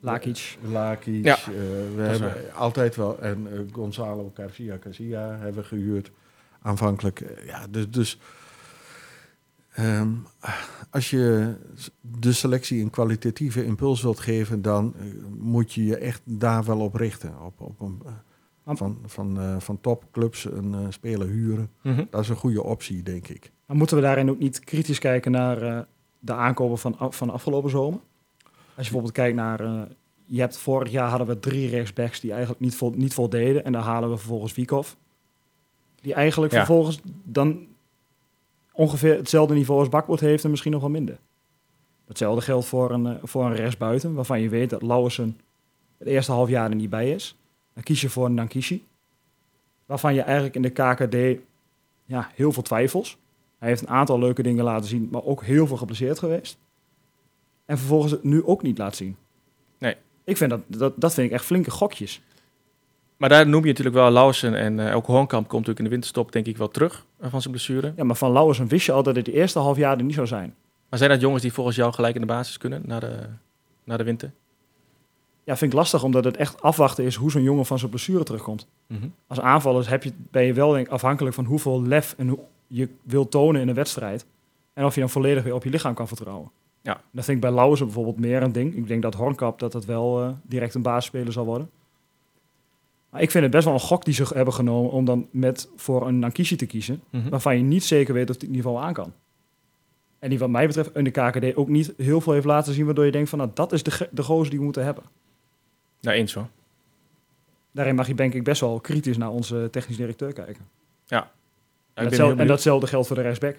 Lakic. Lakic. Ja, eh, we hebben altijd wel, en eh, Gonzalo Garcia Garcia hebben we gehuurd aanvankelijk. Eh, ja, dus, dus ehm, als je de selectie een kwalitatieve impuls wilt geven, dan eh, moet je je echt daar wel op richten. Op, op een, eh, van, van, eh, van topclubs een eh, speler huren. Mhm. Dat is een goede optie, denk ik. Maar moeten we daarin ook niet kritisch kijken naar eh, de aankopen van, van afgelopen zomer? Als je bijvoorbeeld kijkt naar... eh, je hebt vorig jaar hadden we drie rechtsbacks die eigenlijk niet, vol, niet voldeden. En dan halen we vervolgens Wiekhoff. Die eigenlijk Ja. vervolgens dan ongeveer hetzelfde niveau als Bakboord heeft en misschien nog wel minder. Hetzelfde geldt voor een, eh, voor een rechtsbuiten, waarvan je weet dat Lauwersen het eerste half jaar er niet bij is. Dan kies je voor een Nankishi. Waarvan je eigenlijk in de KKD ja, heel veel twijfels. Hij heeft een aantal leuke dingen laten zien, maar ook heel veel geblesseerd geweest. En vervolgens het nu ook niet laat zien. Nee. Ik vind dat, dat, dat vind ik echt flinke gokjes. Maar daar noem je natuurlijk wel Lausen en eh ook Hoornkamp komt natuurlijk in de winterstop denk ik wel terug eh, van zijn blessure. Ja, maar van Lauwersen wist je al dat het de eerste half jaar er niet zou zijn. Maar zijn dat jongens die volgens jou gelijk in de basis kunnen na de, na de winter? Ja, vind ik lastig, omdat het echt afwachten is hoe zo'n jongen van zijn blessure terugkomt. Mhm. Als aanvallers heb je, ben je wel denk ik, afhankelijk van hoeveel lef en hoe je wil tonen in een wedstrijd. En of je dan volledig weer op je lichaam kan vertrouwen. Ja. Dat vind ik bij Lauwersen bijvoorbeeld meer een ding. Ik denk dat Hornkap dat het wel eh, direct een basisspeler zal worden. Maar ik vind het best wel een gok die ze hebben genomen om dan met voor een Nankishi te kiezen. Mhm. Waarvan je niet zeker weet of die het niveau aan kan. En die wat mij betreft in de KKD ook niet heel veel heeft laten zien. Waardoor je denkt van nou dat is de, de gozer die we moeten hebben. Nou, eens hoor. Daarin mag je denk ik best wel kritisch naar onze technisch directeur kijken. Ja, En, datzelfde, en datzelfde geldt voor de rechtsback.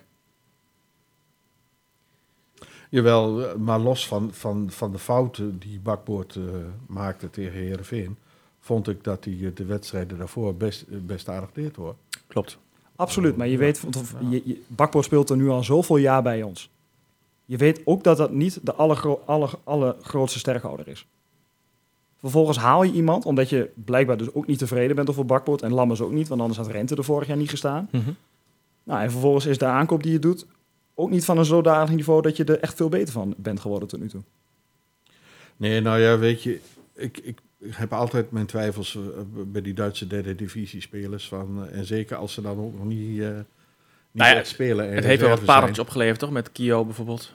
Jawel, eh, maar los van, van, van de fouten die Bakboord eh, maakte tegen Heerenveen, vond ik dat hij eh, de wedstrijden daarvoor best, eh, best aardig deed hoor. Klopt. Absoluut, maar je weet, want je, speelt er nu al zoveel jaar bij ons. Je weet ook dat dat niet de allergro aller, allergrootste sterkhouder is. Vervolgens haal je iemand, omdat je blijkbaar dus ook niet tevreden bent over Bakboord en Lammers ook niet, want anders had Rente er vorig jaar niet gestaan. Mhm. Nou, en vervolgens is de aankoop die je doet ook niet van een zodanig niveau dat je er echt veel beter van bent geworden tot nu toe. Nee, nou ja, weet je, ik, ik heb altijd mijn twijfels eh, bij die Duitse derde divisie spelers. Van, eh, en zeker als ze dan ook nog niet, eh niet Nou ja, echt spelen. En Het heeft wel wat pareltjes opgeleverd toch? Met Kio bijvoorbeeld.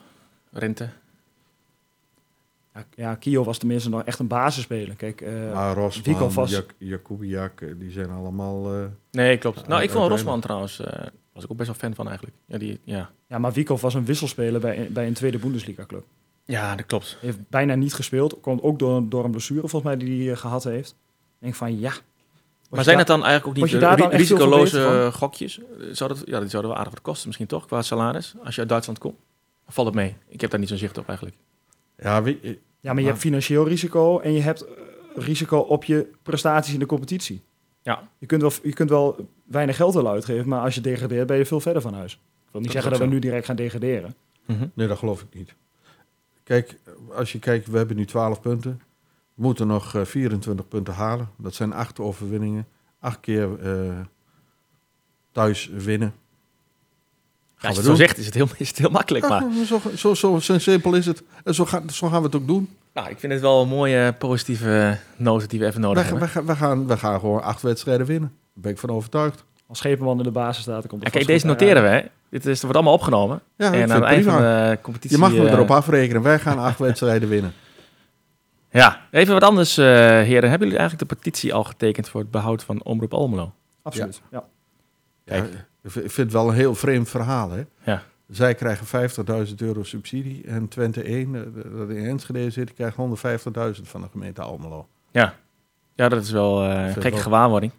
Rente. Ja, ja Kio was tenminste nog echt een basisspeler. Kijk, eh, Maar Rosman, Wiekhoff was- Jak, Jakubiak, die zijn allemaal... eh, Nee, klopt. Nou, ik vond Rosman trouwens, eh, was ik ook best wel fan van eigenlijk. Ja, die, ja. ja, maar Wiekhoff was een wisselspeler bij, bij een tweede Bundesliga-club. Ja, dat klopt. heeft bijna niet gespeeld. Komt ook door, door een blessure volgens mij die hij eh, gehad heeft. Ik denk van ja. Maar zijn het dan eigenlijk ook niet veel risicoloze eh, gokjes? Eh, Zou dat, ja, die zouden wel aardig wat kosten misschien toch, qua salaris, als je uit Duitsland komt? Valt het mee? Ik heb daar niet zo'n zicht op eigenlijk. ja, je, Ja, maar je hebt financieel risico en je hebt eh, risico op je prestaties in de competitie. Ja. Je kunt wel, je kunt wel weinig geld willen uitgeven, maar als je degradeert ben je veel verder van huis. Ik wil niet Dat zeggen dat we nu direct gaan degraderen. Nee, dat geloof ik niet. Kijk, als je kijkt, we hebben nu 12 punten. We moeten nog eh, 24 punten halen. Dat zijn acht overwinningen. Acht keer eh, thuis winnen. Ja, als je het zo zegt is het heel, is het heel makkelijk, maar... Zo, zo, zo, zo simpel is het. En zo, gaan zo gaan we het ook doen. Nou, ik vind het wel een mooie positieve noot die we even nodig We, hebben. we, gaan- we, gaan, we gaan gewoon acht wedstrijden winnen. Daar ben ik van overtuigd. Als Schepenman in de basis staat, dan komt het kijk, deze noteren we. hè. Dit is, wordt allemaal opgenomen. Ja, en aan het eind van de competitie... Je mag me eh, erop afrekenen. Wij gaan acht wedstrijden winnen. Ja, even wat anders, eh, heren. Hebben jullie eigenlijk de petitie al getekend voor het behoud van Omroep Almelo? Absoluut. Ja. Ja, ik vind het wel een heel vreemd verhaal. Hè? Ja. Zij krijgen 50.000 euro subsidie. En Twente 1, eh, dat in Enschede zit, die krijgt 150.000 van de gemeente Almelo. Ja, ja dat is wel eh, een gekke wel. gewaarwording.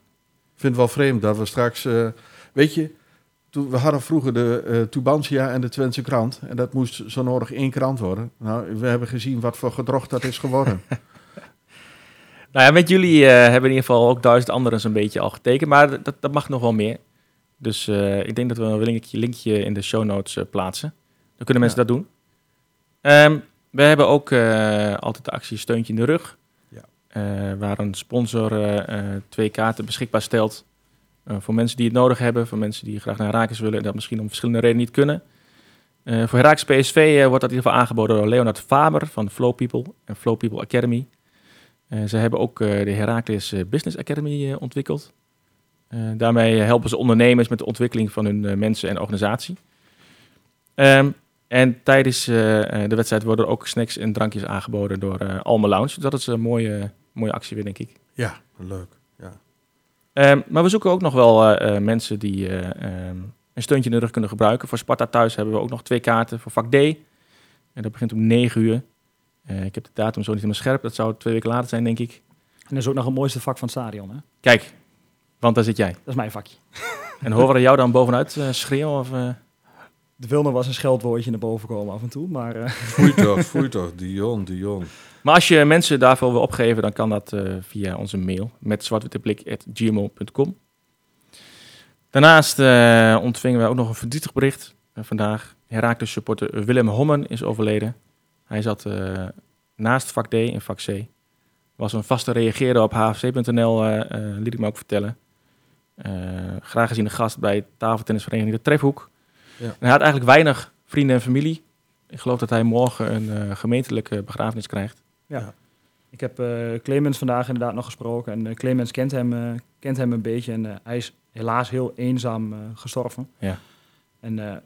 Ik vind het wel vreemd dat we straks... eh, weet je, toen, we hadden vroeger de eh Tubantia en de Twentse krant. En dat moest zo nodig één krant worden. Nou, we hebben gezien wat voor gedrocht dat is geworden. Nou ja, met jullie eh, hebben in ieder geval ook duizend anderen zo'n beetje al getekend. Maar dat, dat mag nog wel meer. Dus eh, ik denk dat we een linkje, linkje in de show notes plaatsen. Dan kunnen mensen dat doen. Ehm, we hebben ook eh, altijd de actie Steuntje in de Rug. Eh, waar een sponsor eh, eh, twee kaarten beschikbaar stelt. voor mensen die het nodig hebben. Voor mensen die graag naar Herakles willen en dat misschien om verschillende redenen niet kunnen. Voor Herakles PSV wordt dat in ieder geval aangeboden door Leonard Faber van Flow People en Flow People Academy. Ze hebben ook de Herakles Business Academy ontwikkeld. Daarmee helpen ze ondernemers met de ontwikkeling van hun mensen en organisatie. Ehm, en tijdens de wedstrijd worden ook snacks en drankjes aangeboden door eh Alme Lounge. Dat is een mooie, mooie actie weer, denk ik. ja, leuk. Ja. Ehm, maar we zoeken ook nog wel eh, eh, mensen die eh, ehm, een steuntje in de rug kunnen gebruiken. Voor Sparta thuis hebben we ook nog twee kaarten voor vak D. En dat begint om 9 uur. Eh, ik heb de datum zo niet helemaal scherp. Dat zou twee weken later zijn, denk ik. En dat is ook nog het mooiste vak van het stadion. Hè? Kijk, want daar zit jij. Dat is mijn vakje. En horen we jou dan bovenuit schreeuwen? Of, eh? De wil nog was een scheldwoordje naar boven komen af en toe. Maar eh, Foei toch, foei toch. Dion, Dion. Maar als je mensen daarvoor wil opgeven, dan kan dat eh, via onze mail met zwartwitteblik.gmo.com. Daarnaast eh, ontvingen wij ook nog een verdrietig bericht vandaag. Herakles supporter Willem Hommen is overleden. Hij zat eh, naast vak D in vak C. Was een vaste reageerder op hfc.nl, eh, eh, liet ik me ook vertellen. Eh, graag gezien de gast bij tafeltennisvereniging De Trefhoek. Ja. En hij had eigenlijk weinig vrienden en familie. Ik geloof dat hij morgen een eh, gemeentelijke begrafenis krijgt. ik heb eh, Clemens vandaag inderdaad nog gesproken. En eh, Clemens kent hem, kent hem een beetje. En hij is helaas heel eenzaam eh, gestorven. Ja. En eh,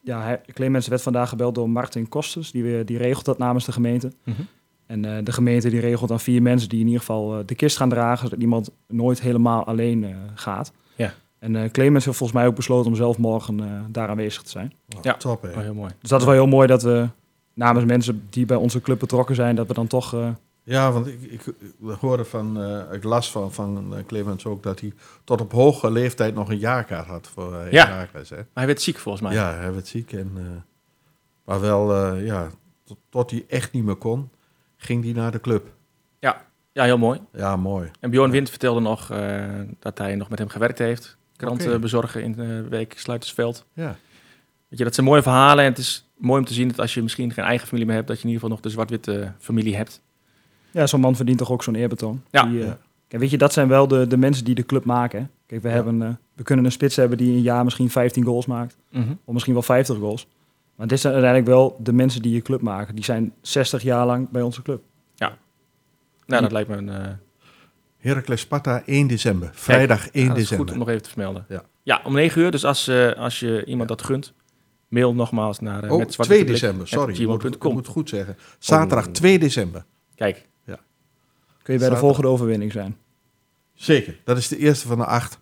ja, hij, Clemens werd vandaag gebeld door Martin Kosters. Die, weer- die regelt dat namens de gemeente. En eh, de gemeente die regelt dan vier mensen die in ieder geval de kist gaan dragen, zodat iemand nooit helemaal alleen eh, gaat. Ja. En eh, Clemens heeft volgens mij ook besloten om zelf morgen eh, daar aanwezig te zijn. Oh, Ja. Top, hè. Oh, heel mooi. Dus dat is wel heel mooi dat we namens mensen die bij onze club betrokken zijn, dat we dan toch... eh, Ja, want ik, ik, ik hoorde van, eh, ik las van, van Clemens ook dat hij tot op hoge leeftijd nog een jaarkaart had voor uh, Ja. Hè? Maar hij werd ziek volgens mij. Ja, hij werd ziek. En, eh, maar wel, eh, ja, tot, tot hij echt niet meer kon, ging hij naar de club. Ja, heel mooi. Ja, mooi. En Bjorn Wind vertelde nog eh, dat hij nog met hem gewerkt heeft. Kranten bezorgen in de week Sluitersveld. Ja, Weet je, dat zijn mooie verhalen. En het is mooi om te zien dat als je misschien geen eigen familie meer hebt, dat je in ieder geval nog de zwart-witte familie hebt. ja, zo'n man verdient toch ook zo'n eerbetoon. Ja. Die, eh, Ja. kijk, weet je, dat zijn wel de, de mensen die de club maken. Kijk, we, Ja. hebben, eh, we kunnen een spits hebben die een jaar misschien 15 goals maakt. Of misschien wel 50 goals. Maar dit zijn uiteindelijk wel de mensen die je club maken. Die zijn 60 jaar lang bij onze club. Nou, dat lijkt me een... eh, Heracles Sparta 1 december. Vrijdag 1 ja, dat is december. goed om nog even te vermelden. Ja. Ja, om 9 uur. Dus als, eh, als je iemand dat gunt, mail nogmaals naar uh, Oh, met 2 december, sorry. Ik moet, moet goed zeggen. Zaterdag Oh. 2 december. Kijk, Kun je bij de volgende overwinning zijn. Zeker, dat is de eerste van de acht.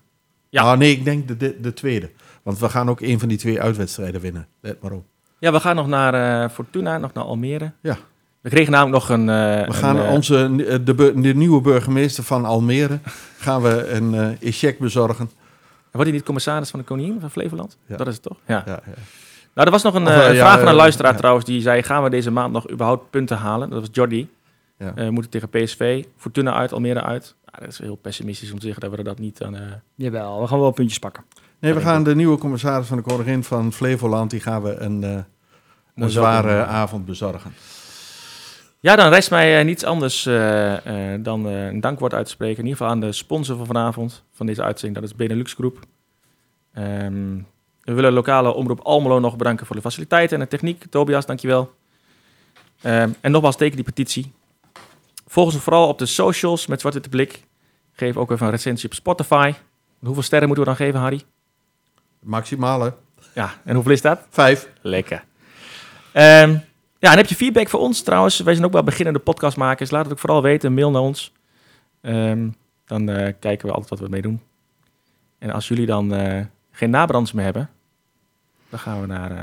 Ja. Ah, nee, ik denk de, de, de tweede. Want we gaan ook een van die twee uitwedstrijden winnen. Let maar op. ja, we gaan nog naar eh, Fortuna, nog naar Almere. Ja. We kregen namelijk nog een... eh, We gaan een, eh, onze, eh, de, de nieuwe burgemeester van Almere gaan we een eh check bezorgen. Wordt hij niet commissaris van de Koningin van Flevoland? Ja. Dat is het toch? Ja. Ja, ja. Nou, er was nog een Of, ja, vraag van een luisteraar ja. trouwens. Die zei, gaan we deze maand nog überhaupt punten halen? Dat was Jordi. Ja. Eh, moeten tegen PSV. Fortuna uit, Almere uit. Ja, dat is heel pessimistisch om te zeggen dat we dat niet aan... eh, Jawel, we gaan wel puntjes pakken. Nee, we gaan de nieuwe commissaris van de Koningin van Flevoland, die gaan we een, eh, een zware avond bezorgen. Ja, dan rest mij eh, niets anders eh, eh, dan een dankwoord uit te spreken. In ieder geval aan de sponsor van vanavond, van deze uitzending. Dat is Benelux Groep. Ehm, we willen lokale omroep Almelo nog bedanken voor de faciliteiten en de techniek. Tobias, dankjewel. Ehm en nogmaals, teken die petitie. Volg ons vooral op de socials met Zwarte Blik. Geef ook even een recensie op Spotify. Hoeveel sterren moeten we dan geven, Harry? Maximale. Ja, en hoeveel is dat? Vijf. Lekker. Ehm, ja, en heb je feedback voor ons trouwens? Wij zijn ook wel beginnende podcastmakers. Laat het ook vooral weten. Mail naar ons. Ehm, dan eh, kijken we altijd wat we mee doen. En als jullie dan eh, geen nabranders meer hebben, Dan gaan we naar... eh,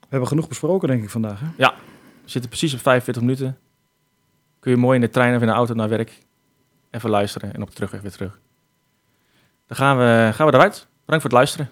We hebben genoeg besproken, denk ik, vandaag. Hè? we zitten precies op 45 minuten. Kun je mooi in de trein of in de auto naar werk even luisteren en op de terugweg weer terug. Dan gaan we, gaan we eruit. Bedankt voor het luisteren.